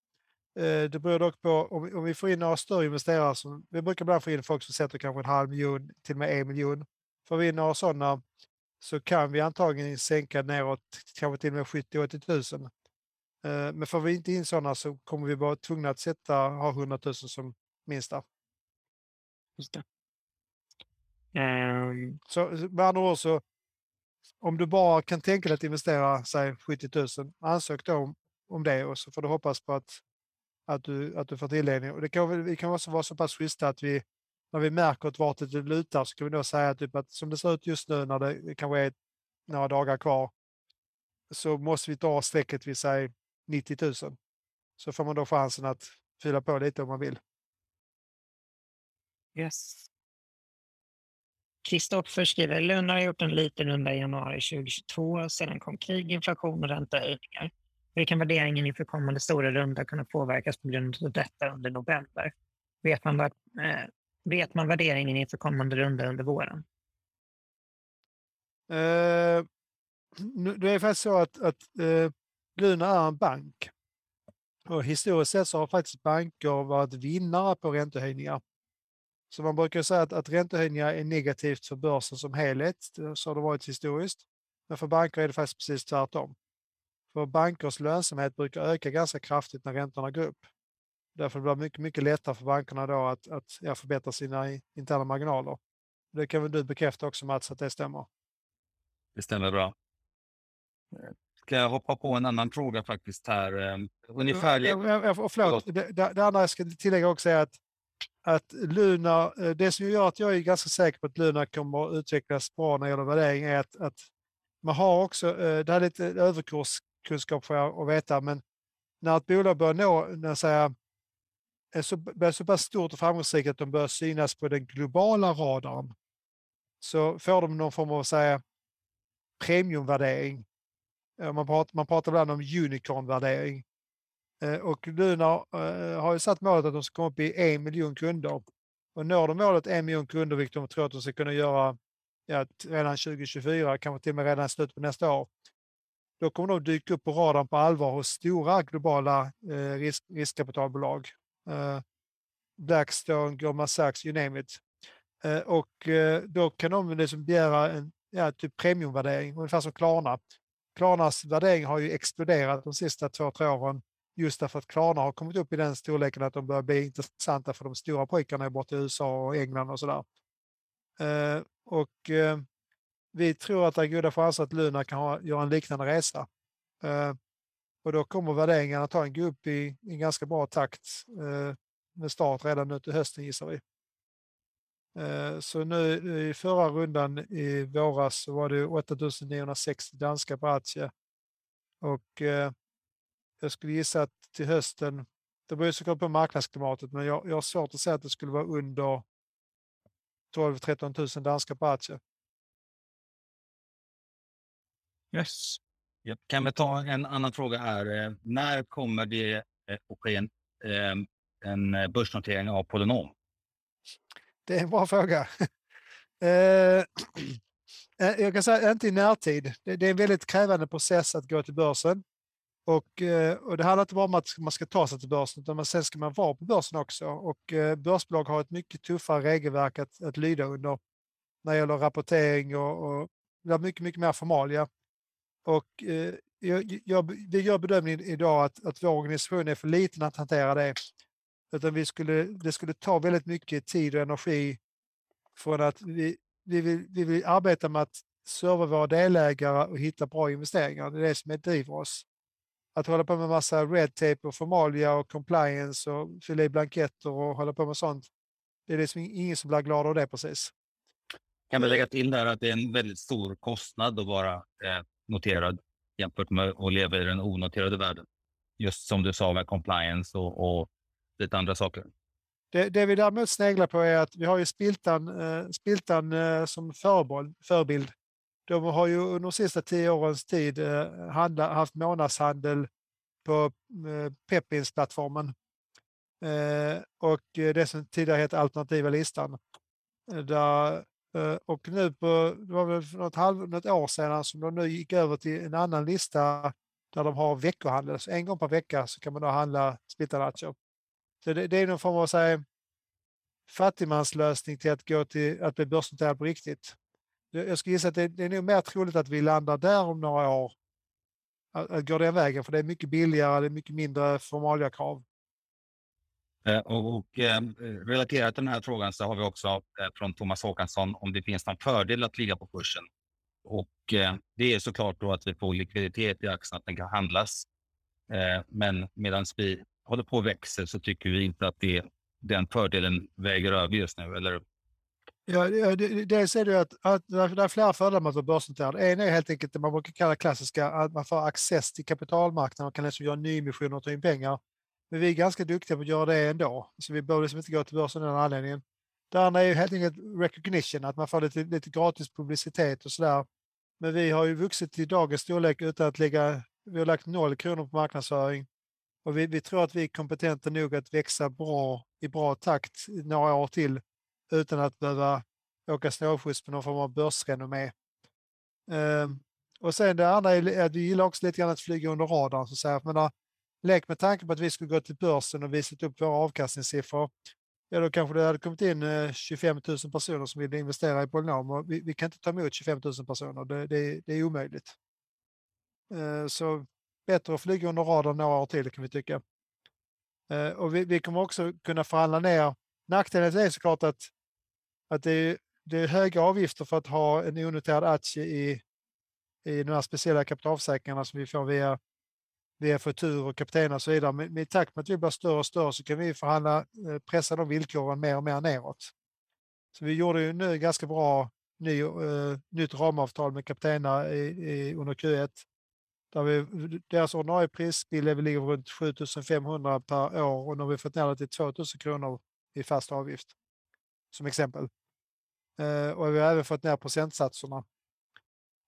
Eh, det beror dock på om, vi- får in några större investerare. Som, vi brukar ibland få in folk som sätter kanske en halv miljon till och med en miljon. Får vi in några sådana så kan vi antagligen sänka neråt kanske till och med 70-80 000. Eh, men får vi inte in sådana så kommer vi vara tvungna att sätta, ha 100 000 som minsta. Just det. Ehm, Så med andra ord så om du bara kan tänka dig att investera säg 70 000, ansök då om, om det och så får du hoppas på att, att, du, att du får tilldelning. Och det kan, vi kan också vara så pass schyssta att vi när vi märker åt vart det lutar så kan vi då säga typ att som det ser ut just nu när det kanske är några dagar kvar så måste vi dra strecket vid säg 90 000. Så får man då chansen att fylla på lite om man vill. yes. Kristoffer skriver, Lund har gjort en liten runda i januari 2022. Sedan kom krig, inflation och räntehöjningar. Hur kan värderingen inför kommande stora runda kunna påverkas på grund av detta under november? Vet man, var, eh, vet man värderingen inför kommande runda under våren? Eh, det är faktiskt så att, att eh, Luna är en bank. Och historiskt sett så har faktiskt banker varit vinnare på räntehöjningar. Så man brukar säga att, att räntehöjningar är negativt för börsen som helhet. Så har det varit historiskt. Men för banker är det faktiskt precis tvärtom. För bankers lönsamhet brukar öka ganska kraftigt när räntorna går upp. Därför blir det mycket, mycket lättare för bankerna då att, att ja, förbättra sina interna marginaler. Det kan väl du bekräfta också Mats att det stämmer? Det stämmer bra. Ska jag hoppa på en annan fråga faktiskt här? eh, Ungefär... Och förlåt, det, det, det andra jag ska tillägga också är att, att Luna, eh, det som gör att jag är ganska säker på att Luna kommer att utvecklas bra när det gäller värdering är att, att man har också, eh, det här är lite överkurskunskap får jag att veta, men när ett bolag börjar nå, när jag säger, är så, är så pass stort och framgångsrikt att de börjar synas på den globala radarn, så får de någon form av säga, premiumvärdering. Eh, man pratar, man pratar ibland om unicornvärdering. Eh, och Luna eh, har ju satt målet att de ska komma upp i en miljon kunder. Och når de målet en miljon kunder, vilket de tror att de ska kunna göra ja, redan 2024, kanske till och med redan i slutet på nästa år, då kommer de dyka upp på radarn på allvar hos stora globala eh, risk, riskkapitalbolag. Eh, Blackstone, Goldman Sachs, you name it. Eh, och eh, då kan de liksom begära en ja, typ premiumvärdering, ungefär som Klarna. Klarnas värdering har ju exploderat de sista två, tre åren just därför att Klarna har kommit upp i den storleken att de börjar bli intressanta för de stora pojkarna borta i USA och England och sådär. Eh, och eh, vi tror att det är goda chanser att Luna kan ha, göra en liknande resa. Eh, och då kommer värderingen att ta en gå upp i, en ganska bra takt eh, med start redan nu till hösten gissar vi. Eh, så nu i förra rundan i våras så var det 8960 danska på aktie. Och eh, jag skulle gissa att till hösten, det beror såklart på marknadsklimatet, men jag, jag har svårt att säga att det skulle vara under 12-13 000 danska per aktie. Yes. Jag kan vi ta en annan fråga här. Eh, när kommer det att ske en, en börsnotering av Polynom? Det är en bra fråga. Eh, jag kan säga inte i närtid. Det är en väldigt krävande process att gå till börsen. Och, eh, och det handlar inte bara om att man ska ta sig till börsen, utan sen ska man vara på börsen också. Och eh, börsbolag har ett mycket tuffare regelverk att, att lyda under när det gäller rapportering och, och det är mycket, mycket mer formalia. Och eh, jag, jag, vi gör bedömningen idag att, att vår organisation är för liten att hantera det. Utan vi skulle, det skulle ta väldigt mycket tid och energi från att vi, vi, vill, vi vill arbeta med att serva våra delägare och hitta bra investeringar. Det är det som driver oss. Att hålla på med massa red tape och formalia och compliance och fylla i blanketter och hålla på med sånt. Det är liksom ingen som blir glad av det precis. Kan vi lägga till där att det är en väldigt stor kostnad att vara eh, noterad jämfört med att leva i den onoterade världen. Just som du sa med compliance och, och lite andra saker. Det, det vi däremot sneglar på är att vi har ju Spiltan, eh, Spiltan eh, som förebild, förebild. De har ju under de sista tio årens tid eh, handla, haft månadshandel på eh, Pepins-plattformen. Eh, och det som tidigare hette alternativa listan. Där och nu på, det var väl för något, halv, något år sedan som de nu gick över till en annan lista där de har veckohandel. Så en gång per vecka så kan man då handla splittade aktier. Så det, det är någon form av säga, fattigmanslösning till att gå till att bli börsnoterad på riktigt. Jag skulle gissa att det, det är nog mer troligt att vi landar där om några år. Att, att gå den vägen, för det är mycket billigare, det är mycket mindre formaliakrav. krav. Eh, och, och eh, relaterat till den här frågan så har vi också eh, från Thomas Håkansson om det finns någon fördel att ligga på kursen. Och eh, det är såklart då att vi får likviditet i aktien, att den kan handlas. Eh, men medan vi håller på och växer så tycker vi inte att det, den fördelen väger över just nu, eller Ja, det, dels är det att, att det är flera fördelar med att vara börsnoterad. En är helt enkelt det man brukar kalla klassiska, att man får access till kapitalmarknaden och kan liksom göra nyemissioner och ta in pengar. Men vi är ganska duktiga på att göra det ändå. Så vi behöver liksom inte gå till börsen av den anledningen. Det andra är ju helt enkelt recognition, att man får lite, lite gratis publicitet och sådär. Men vi har ju vuxit till dagens storlek utan att lägga, vi har lagt noll kronor på marknadsföring. Och vi, vi tror att vi är kompetenta nog att växa bra i bra takt några år till utan att behöva åka snålskjuts på någon form av börsrenommé. Ehm, och sen det andra är att vi gillar också lite grann att flyga under radarn. Så att säga. Lek med tanke på att vi skulle gå till börsen och visat upp våra avkastningssiffror. Ja, då kanske det hade kommit in eh, 25 000 personer som ville investera i Polynom och vi, vi kan inte ta emot 25 000 personer. Det, det, det är omöjligt. Eh, så bättre att flyga under radarn några år till kan vi tycka. Eh, och vi, vi kommer också kunna förhandla ner. Nackdelen är såklart att, att det, är, det är höga avgifter för att ha en onoterad aktie i, i de här speciella kapitalförsäkringarna som vi får via via Futur och kapten och så vidare. Men, men i takt med att vi blir större och större så kan vi förhandla, eh, pressa de villkoren mer och mer neråt. Så vi gjorde ju nu ganska bra ny, uh, nytt ramavtal med Kaptena i, i, under Q1. Där vi, deras ordinarie prisbild ligger runt 7500 per år och nu har vi fått ner det till 2000 kronor i fast avgift. Som exempel. Eh, och vi har även fått ner procentsatserna.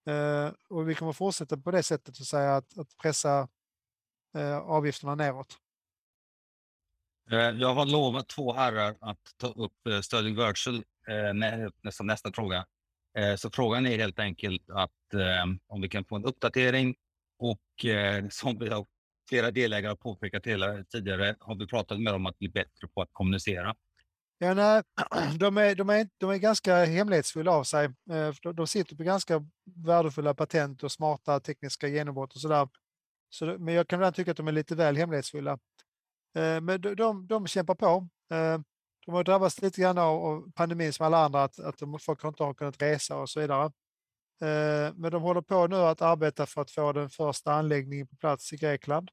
Eh, och vi kommer fortsätta på det sättet att säga att, att pressa eh, avgifterna neråt. Eh, jag har lovat två herrar att ta upp eh, Sterling Virtual eh, som nästa fråga. Eh, så frågan är helt enkelt att eh, om vi kan få en uppdatering och som vi har flera delägare påpekat hela tidigare har vi pratat med dem att bli bättre på att kommunicera. Ja, nej, de, är, de, är, de är ganska hemlighetsfulla av sig. Eh, de, sitter på ganska värdefulla patent och smarta tekniska genombrott och sådär. Så, men jag kan ibland tycka att de är lite väl hemlighetsfulla. Eh, men de, de, de kämpar på. Eh, de har drabbats lite grann av pandemin som alla andra, att, att de, folk inte har kunnat resa och så vidare. Men de håller på nu att arbeta för att få den första anläggningen på plats i Grekland.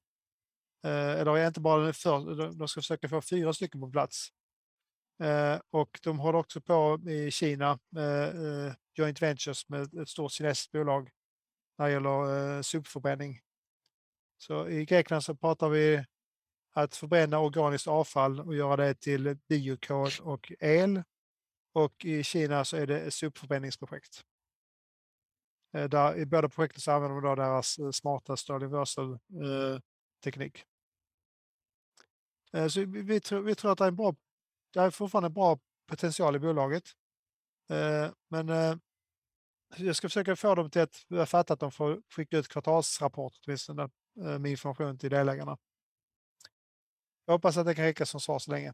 Eller inte bara den första, de ska försöka få fyra stycken på plats. Eh, och de håller också på i Kina med eh, joint ventures med ett stort kinesiskt bolag när det gäller eh, sopförbränning. Så i Grekland så pratar vi att förbränna organiskt avfall och göra det till biokol och el. Och i Kina så är det ett sopförbränningsprojekt. Eh, där, I båda projekten så använder de deras eh, smarta Sterling Versal-teknik. Så vi, vi, tror, vi tror att det är en bra det är fortfarande bra potential i bolaget. Eh, men eh, jag ska försöka få dem till att fatta att de får skicka ut kvartalsrapport åtminstone eh, med information till delägarna. Jag hoppas att det kan räcka som svar så länge.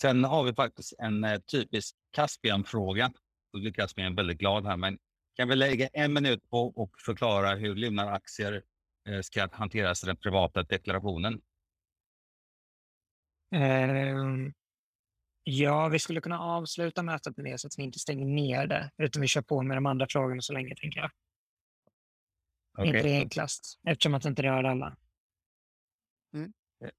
Sen har vi faktiskt en typisk Caspian-fråga. Blir Caspian väldigt glad här, men kan vi lägga en minut på och förklara hur Lunar-aktier ska hanteras i den privata deklarationen? Um, Ja, vi skulle kunna avsluta mötet med det så att vi inte stänger ner det, utan vi kör på med de andra frågorna så länge, tänker jag. Okay. Inte det enklast, eftersom att inte rör alla. Mm.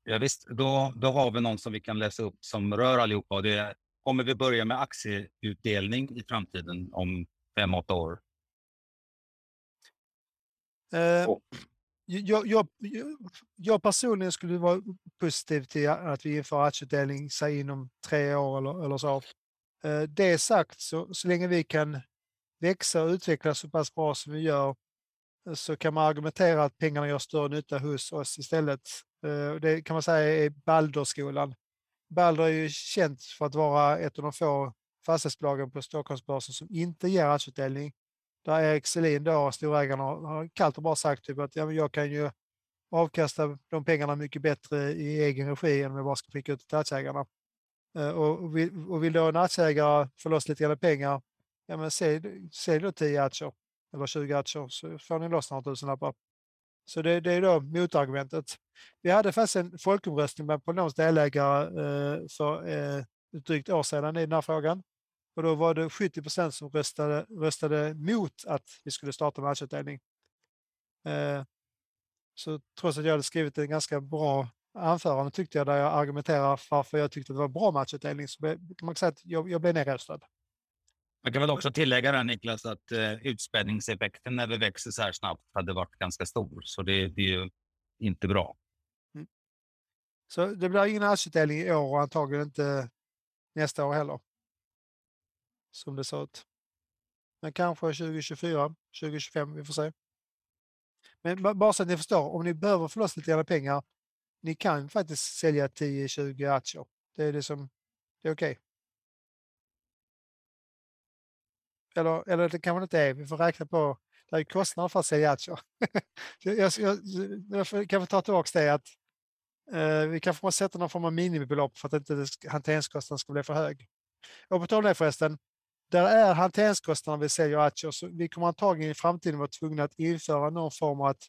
Ja, visst, då, då har vi någon som vi kan läsa upp som rör allihopa. Det kommer vi börja med aktieutdelning i framtiden om fem, åtta år? Oh jag, jag, jag personligen skulle vara positiv till att vi inför aktieutdelning säg inom tre år eller, eller så. Eh, det sagt, så, så länge vi kan växa och utvecklas så pass bra som vi gör eh, så kan man argumentera att pengarna gör större nytta hos oss istället. Eh, det kan man säga är Balderskolan. Balder är ju känt för att vara ett av de få fastighetsbolagen på Stockholmsbörsen som inte ger aktieutdelning där Erik Selin då, storägaren, har kallt och bara sagt typ att ja, jag kan ju avkasta de pengarna mycket bättre i egen regi än om jag bara ska skicka ut till aktieägarna. Eh, och vill, och vill då en aktieägare få loss lite grann pengar, ja men sälj, sälj då 10 aktier eller 20 aktier så får ni loss några tusenlappar. Så det, det, är då motargumentet. Vi hade faktiskt en folkomröstning med Polynoms delägare eh, för eh, ett drygt år sedan i den här frågan. Och då var det 70 procent som röstade, röstade mot att vi skulle starta matchutdelning. Eh, så trots att jag hade skrivit en ganska bra anförande tyckte jag där jag argumenterar varför jag tyckte det var bra matchutdelning så kan man säga att jag, jag blev nedröstad. Man kan väl också tillägga där Niklas att eh, utspädningseffekten när vi växer så här snabbt hade varit ganska stor. Så det, det är ju inte bra. Mm. Så det blir ingen aktieutdelning i år och antagligen inte nästa år heller som det ser ut. Men kanske 2024, 2025, vi får se. Men bara så att ni förstår, om ni behöver få loss lite pengar, ni kan faktiskt sälja 10-20 aktier. Det är det som, det är okej. Okay. Eller, eller det kanske inte är, vi får räkna på, det är kostnader för att sälja aktier. jag, jag, jag, jag kan få ta tillbaka det att eh, vi kanske måste sätta någon form av minimibelopp för att inte hanteringskostnaden ska bli för hög. Och på tal om det förresten, där är hanteringskostnaden vi säljer aktier, så vi kommer antagligen i framtiden vara tvungna att införa någon form av att,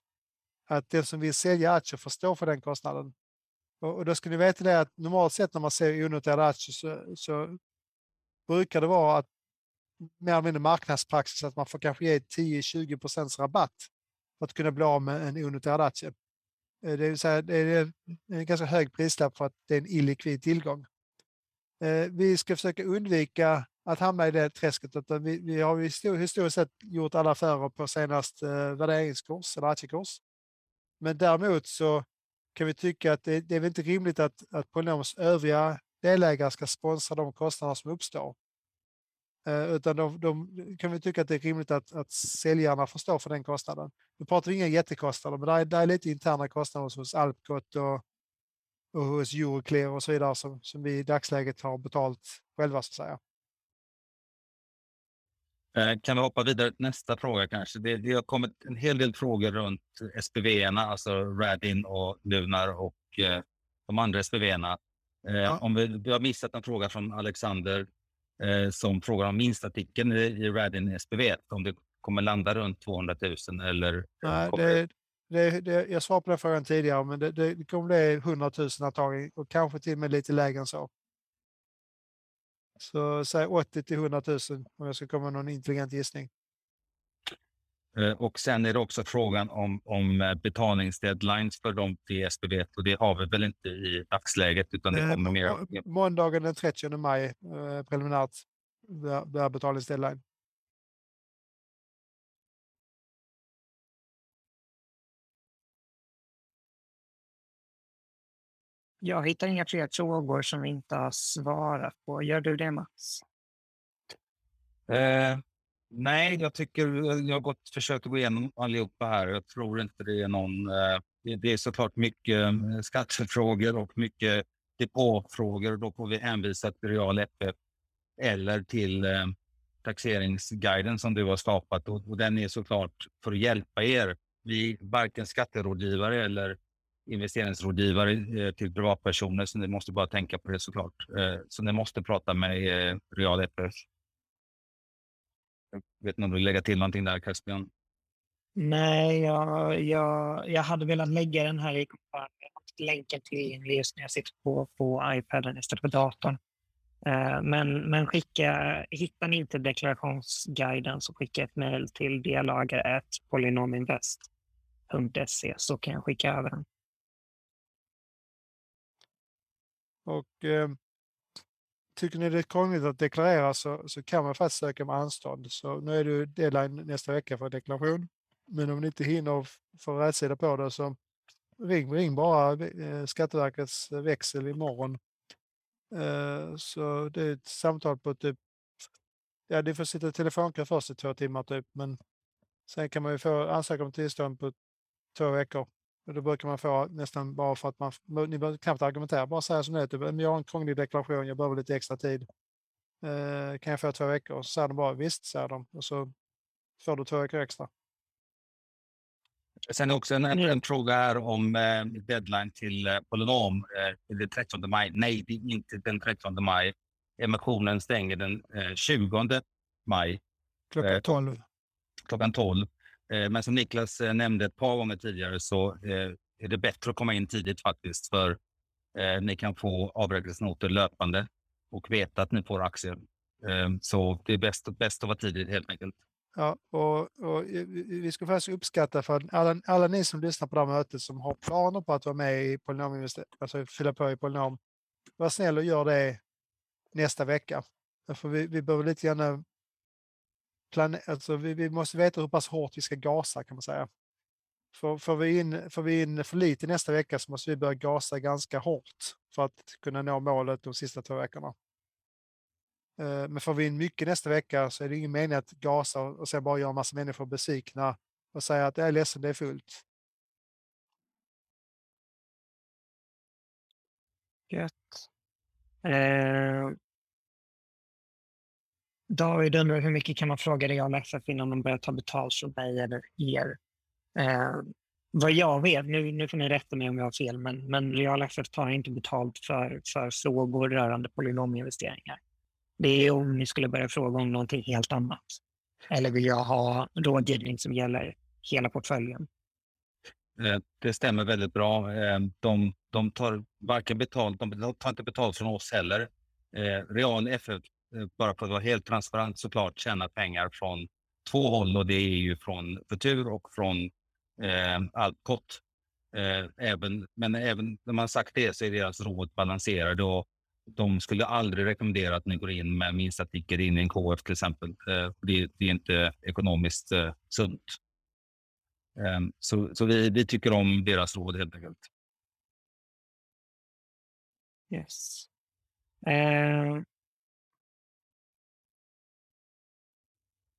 att den som vill sälja aktier får stå för den kostnaden. Och, och då ska ni veta det att normalt sett när man ser onoterade aktier så, så brukar det vara att mer eller mindre marknadspraxis att man får kanske ge 10-20 procents rabatt för att kunna bli av med en onoterad aktie. Eh, det vill säga, det är en ganska hög prislapp för att det är en illikvid tillgång. Eh, vi ska försöka undvika att hamna i det träsket. Utan eh, vi, vi har historiskt sett gjort alla affärer på senast eh, värderingskurs eller aktiekurs. Men däremot så kan vi tycka att det, det är inte rimligt att, att Polynoms övriga delägare ska sponsra de kostnader som uppstår. Eh, utan de, de, kan vi tycka att det är rimligt att, att säljarna får stå för den kostnaden. Nu pratar vi inga jättekostnader, men det är, det är lite interna kostnader hos Alpcot och, och hos Euroclear och så vidare som, som vi i dagsläget har betalt själva så att säga. Eh, kan vi hoppa vidare till nästa fråga kanske? Det, det har kommit en hel del frågor runt SPV-erna, alltså Radin och Lunar och eh, de andra SPV-erna. Eh, Om vi, vi har missat en fråga från Alexander eh, som frågar om minstartikeln i, i Radin SPV, om det kommer landa runt 200 000 eller? Nej, det, det, det, jag svarade på den frågan tidigare, men det, det kommer bli 100 000 antagligen och kanske till och med lite lägre än så. Så säg 80 till 100 000 om jag ska komma med någon intelligent gissning. Eh, och sen är det också frågan om, om eh, betalningsdeadlines för de SPV och det har vi väl inte i dagsläget utan det kommer mer. Måndagen den 30 maj eh, preliminärt blir betalningsdeadline. Jag hittar inga fler frågor som vi inte har svarat på. Gör du det Mats? Eh, nej, jag tycker jag har gått, försökt gå igenom allihopa här. Jag tror inte det är någon... Eh, det är såklart mycket eh, skattefrågor och mycket depåfrågor. Då får vi hänvisa till Real FF eller till eh, taxeringsguiden som du har skapat och, och den är såklart för att hjälpa er. Vi är varken skatterådgivare eller investeringsrådgivare eh, till privatpersoner, så ni måste bara tänka på det såklart. Eh, så ni måste prata med eh, Real EPS. Jag vet inte om du vill lägga till någonting där, Caspian? Nej, jag, jag, jag hade velat lägga den här i länken till just när jag sitter på, på iPaden istället för datorn. Men, men skicka, hittar ni inte deklarationsguiden så skicka ett mejl till dialoger.polynominvest.se så kan jag skicka över den. Och eh, tycker ni det är krångligt att deklarera så, så kan man faktiskt söka med anstånd. Så nu är det deadline nästa vecka för deklaration. Men om ni inte hinner få rätsida på det så ring, ring bara eh, Skatteverkets växel imorgon. Eh, så det är ett samtal på typ, ja ni får sitta i telefonkö först i två timmar typ, men sen kan man ju få ansöka om tillstånd på två veckor. Och då brukar man få nästan bara för att man, ni behöver knappt argumentera, bara säga som det är, typ, jag har en krånglig deklaration, jag behöver lite extra tid. Eh, kan jag få två veckor? Så säger de bara visst, säger de. Och så får du två veckor extra. Sen också en, en fråga här om eh, deadline till eh, Polynom eh, den 30 maj. Nej, det är inte den 30 maj. Emissionen stänger den eh, 20 maj. Klockan 12. Eh, klockan 12. Eh, men som Niklas eh, nämnde ett par gånger tidigare så eh, är det bättre att komma in tidigt faktiskt. För eh, ni kan få avräkningsnoter löpande och veta att ni får aktier. Eh, så det är bäst, bäst att vara tidigt helt enkelt. Ja, och, och vi ska faktiskt uppskatta för alla, alla ni som lyssnar på det här mötet som har planer på att vara med i Polynom, alltså fylla på i Polynom. Var snäll och gör det nästa vecka. För vi, vi behöver lite grann eh, plan, alltså vi, vi, måste veta hur pass hårt vi ska gasa kan man säga. För, får, vi in, får vi in för lite nästa vecka så måste vi börja gasa ganska hårt för att kunna nå målet de sista två veckorna. Eh, men får vi in mycket nästa vecka så är det ingen mening att gasa och sen bara göra en massa människor besvikna och säga att jag är ledsen, det är fullt. Gött. Eh, David undrar hur mycket kan man fråga Real FF innan de börjar ta betalt från mig eller er? Eh, vad jag vet, nu, nu får ni rätta mig om jag har fel, men, men Real FF tar inte betalt för, för frågor rörande polynominvesteringar. Det är om ni skulle börja fråga om någonting helt annat. Eller vill jag ha rådgivning som gäller hela portföljen? Eh, det stämmer väldigt bra. Eh, de, de tar varken betalt, de tar inte betalt från oss heller. Eh, Real FF Eh, bara för att vara helt transparent såklart, tjäna pengar från två håll och det är ju från Futur och från eh, Alpcot. Eh, även, men även när man sagt det så är deras råd balanserade och de skulle aldrig rekommendera att ni går in med minsta ticket in i en KF till exempel. Eh, det, det, är inte ekonomiskt eh, sunt. Eh, så så vi, vi tycker om deras råd helt enkelt. Yes. Uh,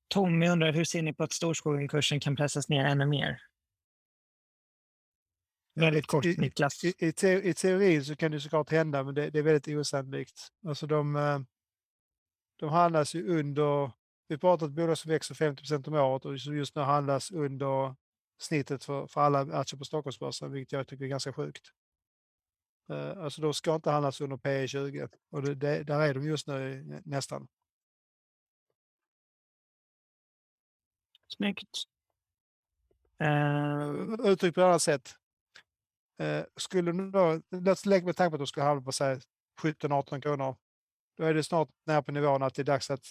Tommy undrar, hur ser ni på att Storskogen-kursen kan pressas ner ännu mer? Väldigt kort, I, Niklas. I, i, te, I teorin så kan det såklart hända, men det, det är väldigt osannolikt. Alltså de, eh, de handlas ju under... Vi pratar om ett bolag som växer 50 om året och just nu handlas under snittet för, för alla aktier på Stockholmsbörsen, vilket jag tycker är ganska sjukt. Eh, alltså de ska inte handlas under P 20 och det, det, där är de just nu nästan. Snyggt. Uh... Uttryckt på ett annat sätt. Uh, skulle du då, låt lägga med tanke på att du ska handla på 17-18 kronor. Då är det snart nära på nivån att det är dags att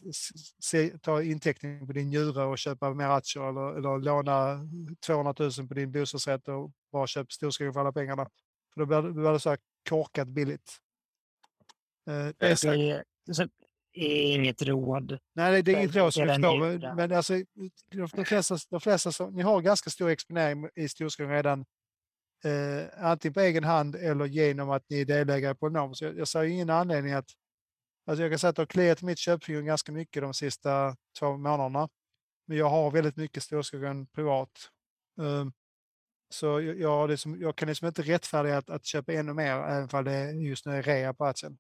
se, ta inteckning på din njure och köpa mer aktier eller, eller låna 200 000 på din bostadsrätt och bara köpa storskogen för alla pengarna. För då blir det, blir det så här korkat billigt. Uh, det är så, så, inget råd. Nej, det är inget råd som förstår. Men alltså, de, flesta, de flesta som, ni har ganska stor exponering i storskogen redan. Eh, antingen på egen hand eller genom att ni är delägare på NOM. Så jag, jag ser ingen anledning att... Alltså jag kan säga att det har kliat mitt köpfinger ganska mycket de sista två månaderna. Men jag har väldigt mycket storskogen privat. Um, så jag, jag, liksom, jag, kan liksom inte rättfärdiga att, att köpa ännu mer, även om det just nu är rea på aktien.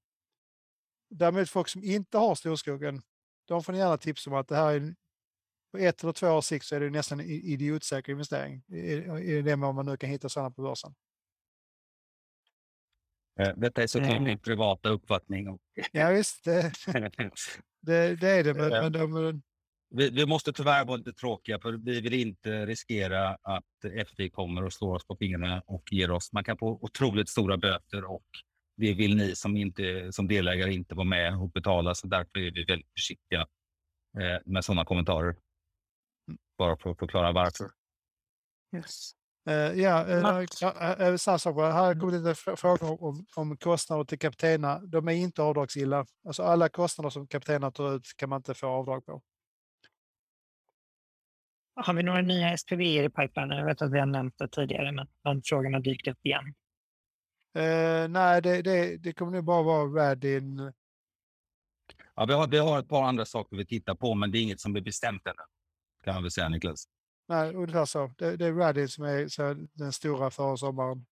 Däremot folk som inte har storskogen, de får ni gärna tipsa om att det här är på ett eller två års sikt så är det nästan en idiotsäker investering. I det mån man nu kan hitta sådana på börsen. Eh, detta är såklart min privata uppfattning. Ja visst, det, det, det är det. Men, eh, men de, vi, vi, måste tyvärr vara lite tråkiga för vi vill inte riskera att FI kommer och slår oss på fingrarna och ger oss. Man kan få otroligt stora böter och det vill ni som, inte, som delägare inte vara med och betala. Så därför är vi väldigt försiktiga eh, med sådana kommentarer. Bara för att förklara varför. Yes. Uh, ja, uh, uh, samma sak. Här har kommit lite frågor om, om kostnader till kaptenerna. De är inte avdragsgilla. Alltså alla kostnader som kaptenerna tar ut kan man inte få avdrag på. Har vi några nya SPV i pipeline? Jag vet att vi har nämnt det tidigare, men de frågorna dykt upp igen. Uh, nej, det, det, det kommer nog bara vara Radin. Ja, vi, har, vi har ett par andra saker vi tittar på, men det är inget som är bestämt ännu. Kan man väl säga, Niklas. Nej, ungefär så. Det, det är Radin som är så, den stora före sommaren.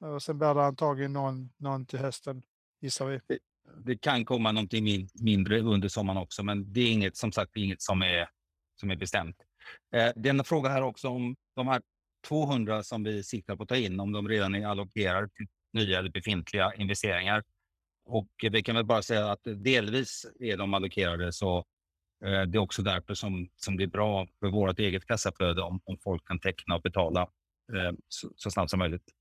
Och sen blir det antagligen någon, någon till hösten, gissar vi. Det, det kan komma någonting min, mindre under sommaren också, men det är inget, som sagt, inget som är, som är bestämt. Eh, det är en fråga här också om de här 200 som vi siktar på att ta in, om de redan är allokerade till nya eller befintliga investeringar. Och vi kan väl bara säga att delvis är de allokerade så eh, det är också därför som, som det är bra för vårt eget kassaflöde om, om folk kan teckna och betala eh, så, så snabbt som möjligt.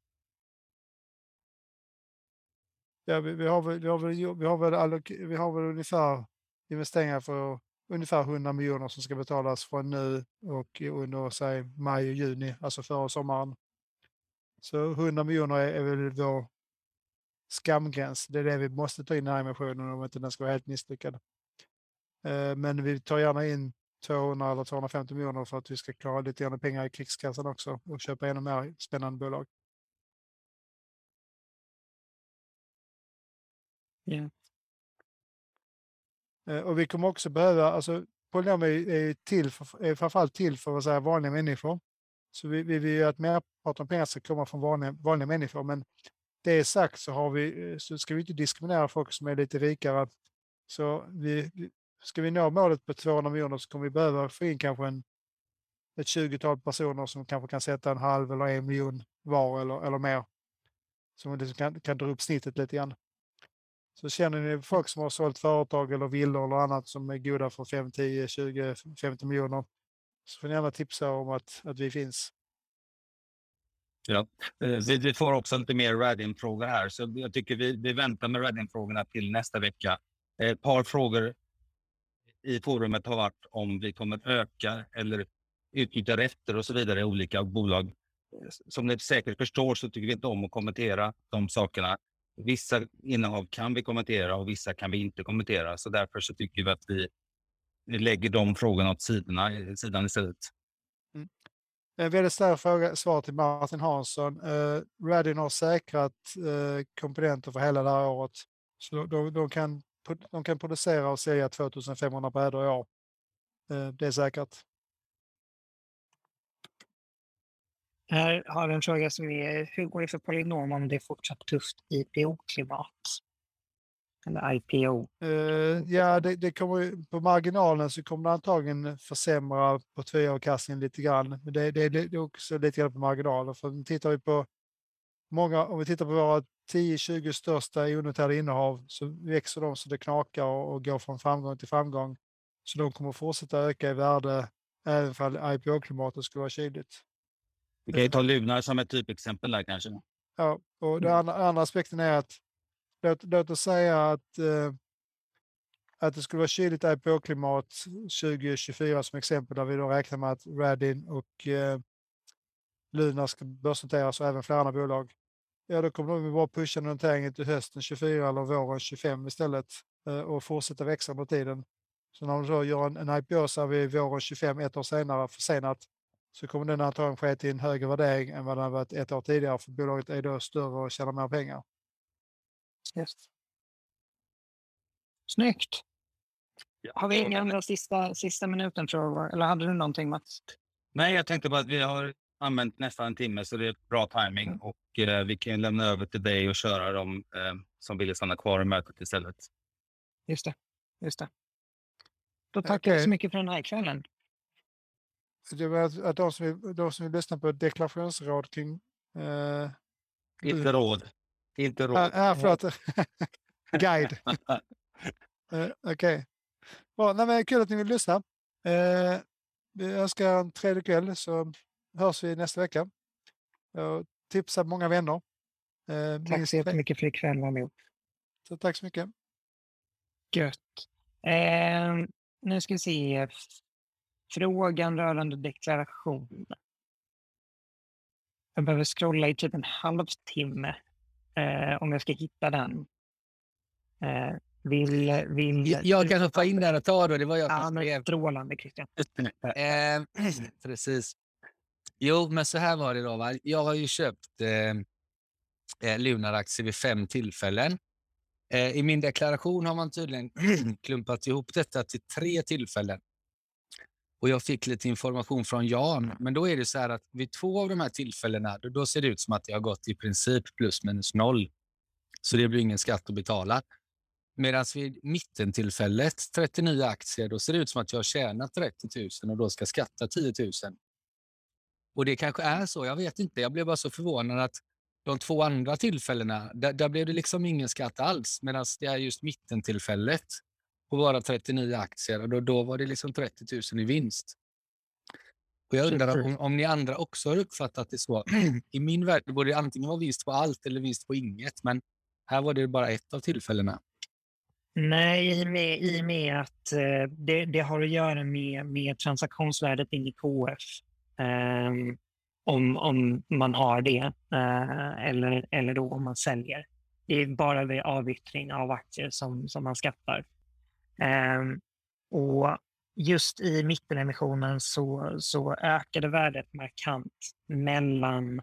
Ja, vi, vi, har väl, vi, har väl, vi, har väl vi har väl ungefär investeringar för ungefär 100 miljoner som ska betalas från nu och under säg, maj och juni, alltså före sommaren. Så 100 miljoner är, är väl vår skamgräns. Det är det vi måste ta in i den här emissionen om inte den ska vara helt misslyckad. Eh, men vi tar gärna in 200 eller 250 miljoner för att vi ska klara lite grann pengar i krigskassan också och köpa ännu mer spännande bolag. Yeah. Eh, och vi kommer också behöva, alltså polynomer är, eh, till för, är framförallt till för att säga, vanliga människor. Så vi, vi vill ju att merparten av pengarna ska komma från vanliga, vanliga människor. Men det sagt så, har vi, så ska vi inte diskriminera folk som är lite rikare. Så vi, ska vi nå målet på 200 miljoner så kommer vi behöva få in kanske en, ett 20-tal personer som kanske kan sätta en halv eller en miljon var eller, eller mer. Som liksom kan, kan dra upp snittet lite grann. Så känner ni folk som har sålt företag eller villor eller annat som är goda för 5, 10, 20, 50 miljoner så får ni gärna tipsa om att, att vi finns. Ja, eh, vi, vi får också lite mer Radin-frågor här, så jag tycker vi, vi väntar med Radin-frågorna till nästa vecka. Eh, ett par frågor i forumet har varit om vi kommer öka eller utnyttja rätter och så vidare i olika bolag. Som ni säkert förstår så tycker vi inte om att kommentera de sakerna. Vissa innehav kan vi kommentera och vissa kan vi inte kommentera. Så därför så tycker vi att vi lägger de frågorna åt sidorna, eh, sidan istället. Mm. En väldigt stark fråga, svar till Martin Hansson. Uh, Radin har säkrat uh, komponenter för hela det här året. Så de, de, kan, de kan producera och sälja 2500 brädor i år. Uh, det är säkert. Här har vi en fråga som är hur går det för Polynom om det är fortsatt tufft IPO-klimat? Eller IPO? Uh, eh, ja, det, det, kommer på marginalen så kommer det antagligen försämra på lite grann. Men det, det, det är också lite grann på marginalen. För tittar vi på många, om vi tittar på våra 10-20 största onoterade innehav så växer de så det knakar och, och går från framgång till framgång. Så de kommer fortsätta öka i värde även om IPO-klimatet skulle vara kyligt. Vi kan ju ta Lunar som ett typexempel där kanske. Ja, och den andra, andra aspekten är att låt, låt oss säga att, eh, att det skulle vara kyligt IPO-klimat 2024 som exempel där vi då räknar med att Radin och eh, Lunar ska börsnoteras och även flera andra bolag. Ja, då kommer de bara pusha noteringen till hösten 24 eller våren 25 istället eh, och fortsätta växa med tiden. Så när de då gör en, en IPO så är vi våren 25, ett år senare försenat, så kommer den antagligen ske till en högre värdering än vad den har varit ett år tidigare för bolaget är då större och tjänar mer pengar. Just. Snyggt. Har vi inga andra sista, sista minuten frågor? Eller hade du någonting Mats? Nej, jag tänkte bara att vi har använt nästan en timme så det är bra timing och eh, vi kan lämna över till dig och köra dem eh, som ville stanna kvar i mötet istället. Just det. Just det. Då tackar jag så mycket för den här kvällen. Det var att, de, som vill, de som vill lyssna på deklarationsråd kring... Eh, Inte råd. Inte råd. ah, ah, förlåt. Guide. Eh, Okej. Bra, nej, men kul att ni vill lyssna. Eh, vi önskar en trevlig kväll så hörs vi nästa vecka. Och tipsa många vänner. Eh, Tack så jättemycket för ikväll. Så tack så mycket. Gött. Eh, nu ska vi se. Frågan rörande deklaration. Jag behöver scrolla i typ en halvtimme eh, om jag ska hitta den. Eh, vill, vill, Jag, jag kan hoppa in där och ta då. Det var jag Ja, som skrev. strålande Christian. Eh, precis. Jo, men så här var det då. Va? Jag har ju köpt eh, eh, Lunar-aktier vid fem tillfällen. Eh, I min deklaration har man tydligen klumpat ihop detta till tre tillfällen. Och jag fick lite information från Jan, men då är det så här att vid två av de här tillfällena, då, då ser det ut som att det har gått i princip plus minus noll. Så det blir ingen skatt att betala. Medan vid mittentillfället, 39 aktier, då ser det ut som att jag har tjänat 30 000 och då ska skatta 10 000. Och det kanske är så, jag vet inte. Jag blev bara så förvånad att de två andra tillfällena, där, där blev det liksom ingen skatt alls. Medan det är just mittentillfället på bara 39 aktier och då, då var det liksom 30 000 i vinst. Och jag undrar om, om ni andra också har uppfattat det så. I min värld borde det antingen vara vinst på allt eller vinst på inget, men här var det bara ett av tillfällena. Nej, i och med, i och med att eh, det, det har att göra med, med transaktionsvärdet in i KF. Ehm, om, om man har det eh, eller, eller då om man säljer. Det är bara vid avyttring av aktier som, som man skattar. Ehm, och just i mittenemissionen så, så ökade värdet markant mellan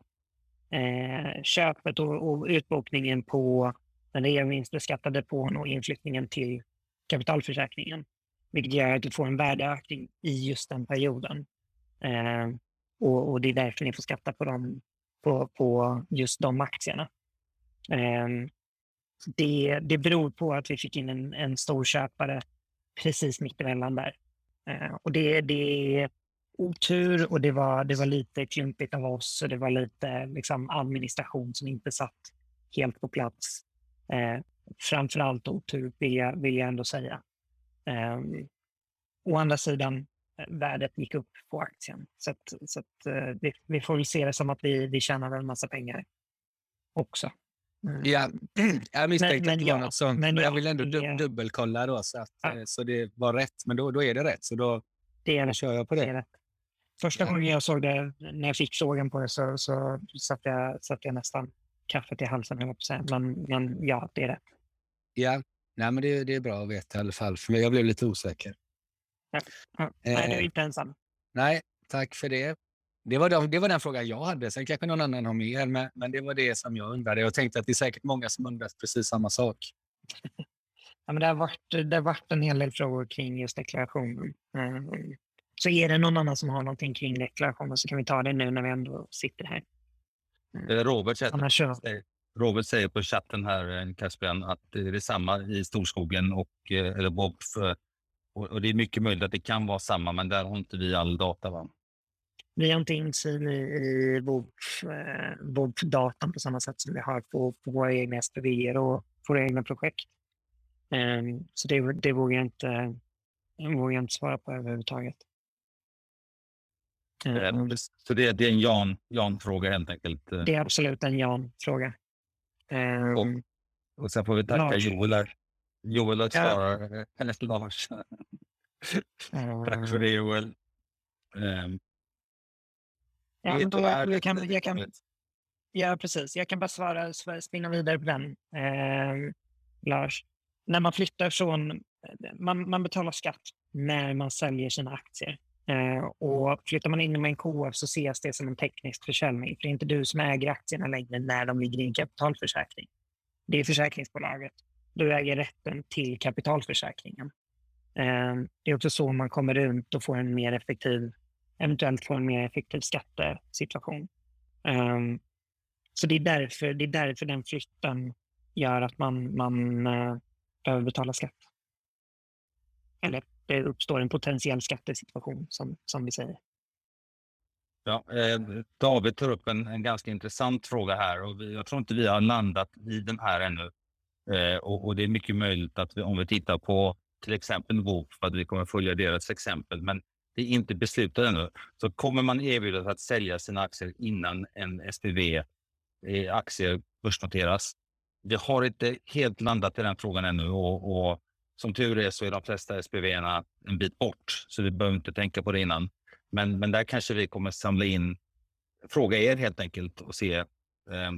eh, köpet och, och utbokningen på den reavinstbeskattade depån och inflyttningen till kapitalförsäkringen. Vilket gör att du får en värdeökning i just den perioden. Eh, och, och det är därför ni får skatta på, dem, på, på just de aktierna. Eh, det, det beror på att vi fick in en, en stor köpare precis mittemellan där. Eh, och det, det är otur och det var, det var lite klumpigt av oss och det var lite liksom, administration som inte satt helt på plats. Eh, framförallt otur vill jag, vill jag ändå säga. Eh, å andra sidan, eh, värdet gick upp på aktien. Så, att, så att, eh, vi, vi får väl se det som att vi, vi tjänar en massa pengar också. Mm. Ja, jag misstänkte men att det var ja, något sånt, men men jag ja, vill ändå det- dub- dubbelkolla då så, att, Ja. eh, så det var rätt. Men då, då är det rätt, så då, Det är det. kör jag på Det det. rätt. Första gången jag såg det, när jag fick frågan på det, så, så satte, jag, satte jag nästan kaffet i halsen. Men, men ja, det är rätt. Ja, nej, men det, det är bra att veta i alla fall, för jag blev lite osäker. Ja, Nej, du är Eh. inte ensam. Nej, tack för det. Det var, de, det var den frågan jag hade. Sen kanske någon annan har mer, men, men det var det som jag undrade. Jag tänkte att det är säkert många som undrar precis samma sak. Ja, men det, har varit, det har varit en hel del frågor kring just deklarationen. Mm. Så är det någon annan som har någonting kring deklarationen så kan vi ta det nu när vi ändå sitter här. Eh, Robert, säger- Robert säger på chatten här, eh, Caspian, att det är samma i Storskogen och eh, eller Bob. För, och, och det är mycket möjligt att det kan vara samma, men där har inte vi all data. Va? Vi har inte insyn i, i vårt, eh, på samma sätt som vi har på, på våra egna SPV och våra egna projekt. Eh, så det, det vågar jag inte, vågar jag inte svara på överhuvudtaget. Eh, så det, det är en Jan, Jan-fråga helt enkelt? eh. Det är absolut en Jan-fråga. Eh, Och- Och sen får vi tacka Lars. Joel. Joel att Ja. svara. Eller Lars. Tack för det Joel. Ehm, Ja, men då, jag, kan, jag, kan, ja, precis. Jag kan bara svara, sv- spinna vidare på den, eh, Lars. När man flyttar från... Man, man betalar skatt när man säljer sina aktier. Eh, och flyttar man in med en KF så ses det som en teknisk försäljning. För det är inte du som äger aktierna längre när de ligger i en kapitalförsäkring. Det är försäkringsbolaget. Du äger rätten till kapitalförsäkringen. Eh, det är också så man kommer runt och får en mer effektiv eventuellt få en mer effektiv skattesituation. Um, så det är, därför, det är därför den flytten gör att man, man uh, behöver betala skatt. Eller det uppstår en potentiell skattesituation som, som vi säger. Ja, eh, David tar upp en, en ganska intressant fråga här och vi, jag tror inte vi har landat i den här ännu. Eh, och, och det är mycket möjligt att vi, om vi tittar på till exempel Woof, att vi kommer följa deras exempel, men det är inte beslutat ännu. Så kommer man erbjudas att sälja sina aktier innan en SPV eh, aktie börsnoteras. Vi har inte helt landat i den frågan ännu och, och som tur är så är de flesta SPV-erna en bit bort, så vi behöver inte tänka på det innan. Men, men där kanske vi kommer samla in, fråga er helt enkelt och se eh,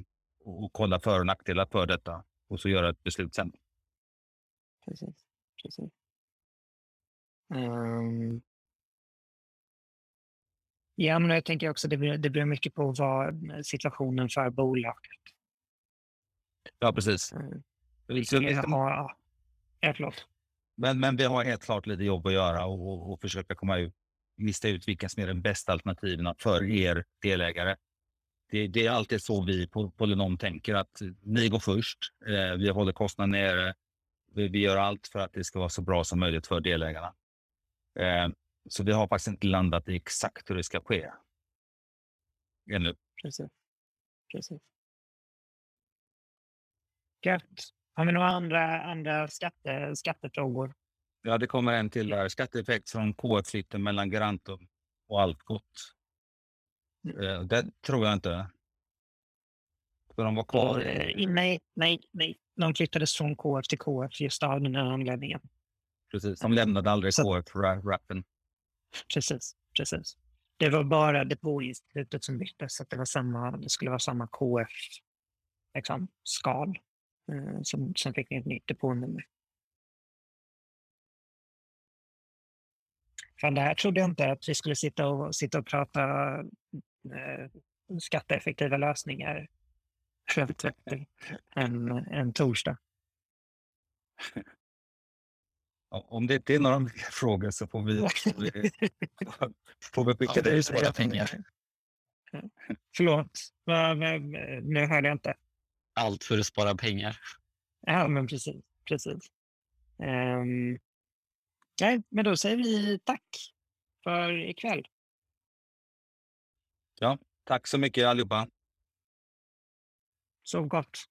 och, och kolla för och nackdelar för detta och så göra ett beslut sen. Precis. Precis. Um, ja, men jag tänker också det beror, det beror mycket på vad situationen för bolaget. Ja, precis. Mm. Så vi- Ja, förlåt. Men, men vi har helt klart lite jobb att göra och, och, och försöka komma ut, lista ut vilka som är de bästa alternativen för er delägare. Det, det är alltid så vi på Polynom tänker att ni går först. Eh, vi håller kostnaden nere. Vi, vi gör allt för att det ska vara så bra som möjligt för delägarna. Eh, så vi har faktiskt inte landat i exakt hur det ska ske. Ännu. Precis. Precis. Gött. Har vi några andra, andra skatte, skattefrågor? Ja, det kommer en till där. Skatteeffekt från KF-flytten mellan Garantum och Alpgott. Eh, det tror jag inte. För de var kvar. Eh, nej, nej, nej. De flyttades från KF till KF just av den här anledningen. Precis, de lämnade aldrig Så- KF-rappen. Precis, precis. Det var bara depåinstitutet som byttes, så att det, var samma, det skulle vara samma KF liksom, skal eh, som, som fick ett nytt depånummer. Fan, det här trodde jag inte att vi skulle sitta och, sitta och prata eh, skatteeffektiva lösningar en, en torsdag. Ja, Om det inte är några mer frågor så får vi, får vi, får vi skicka det. spara pengar. Förlåt, nu hörde jag inte. Allt för att spara pengar. Ja, men precis. precis. Um, nej, men då säger vi tack för ikväll. Tack så mycket allihopa. Sov gott.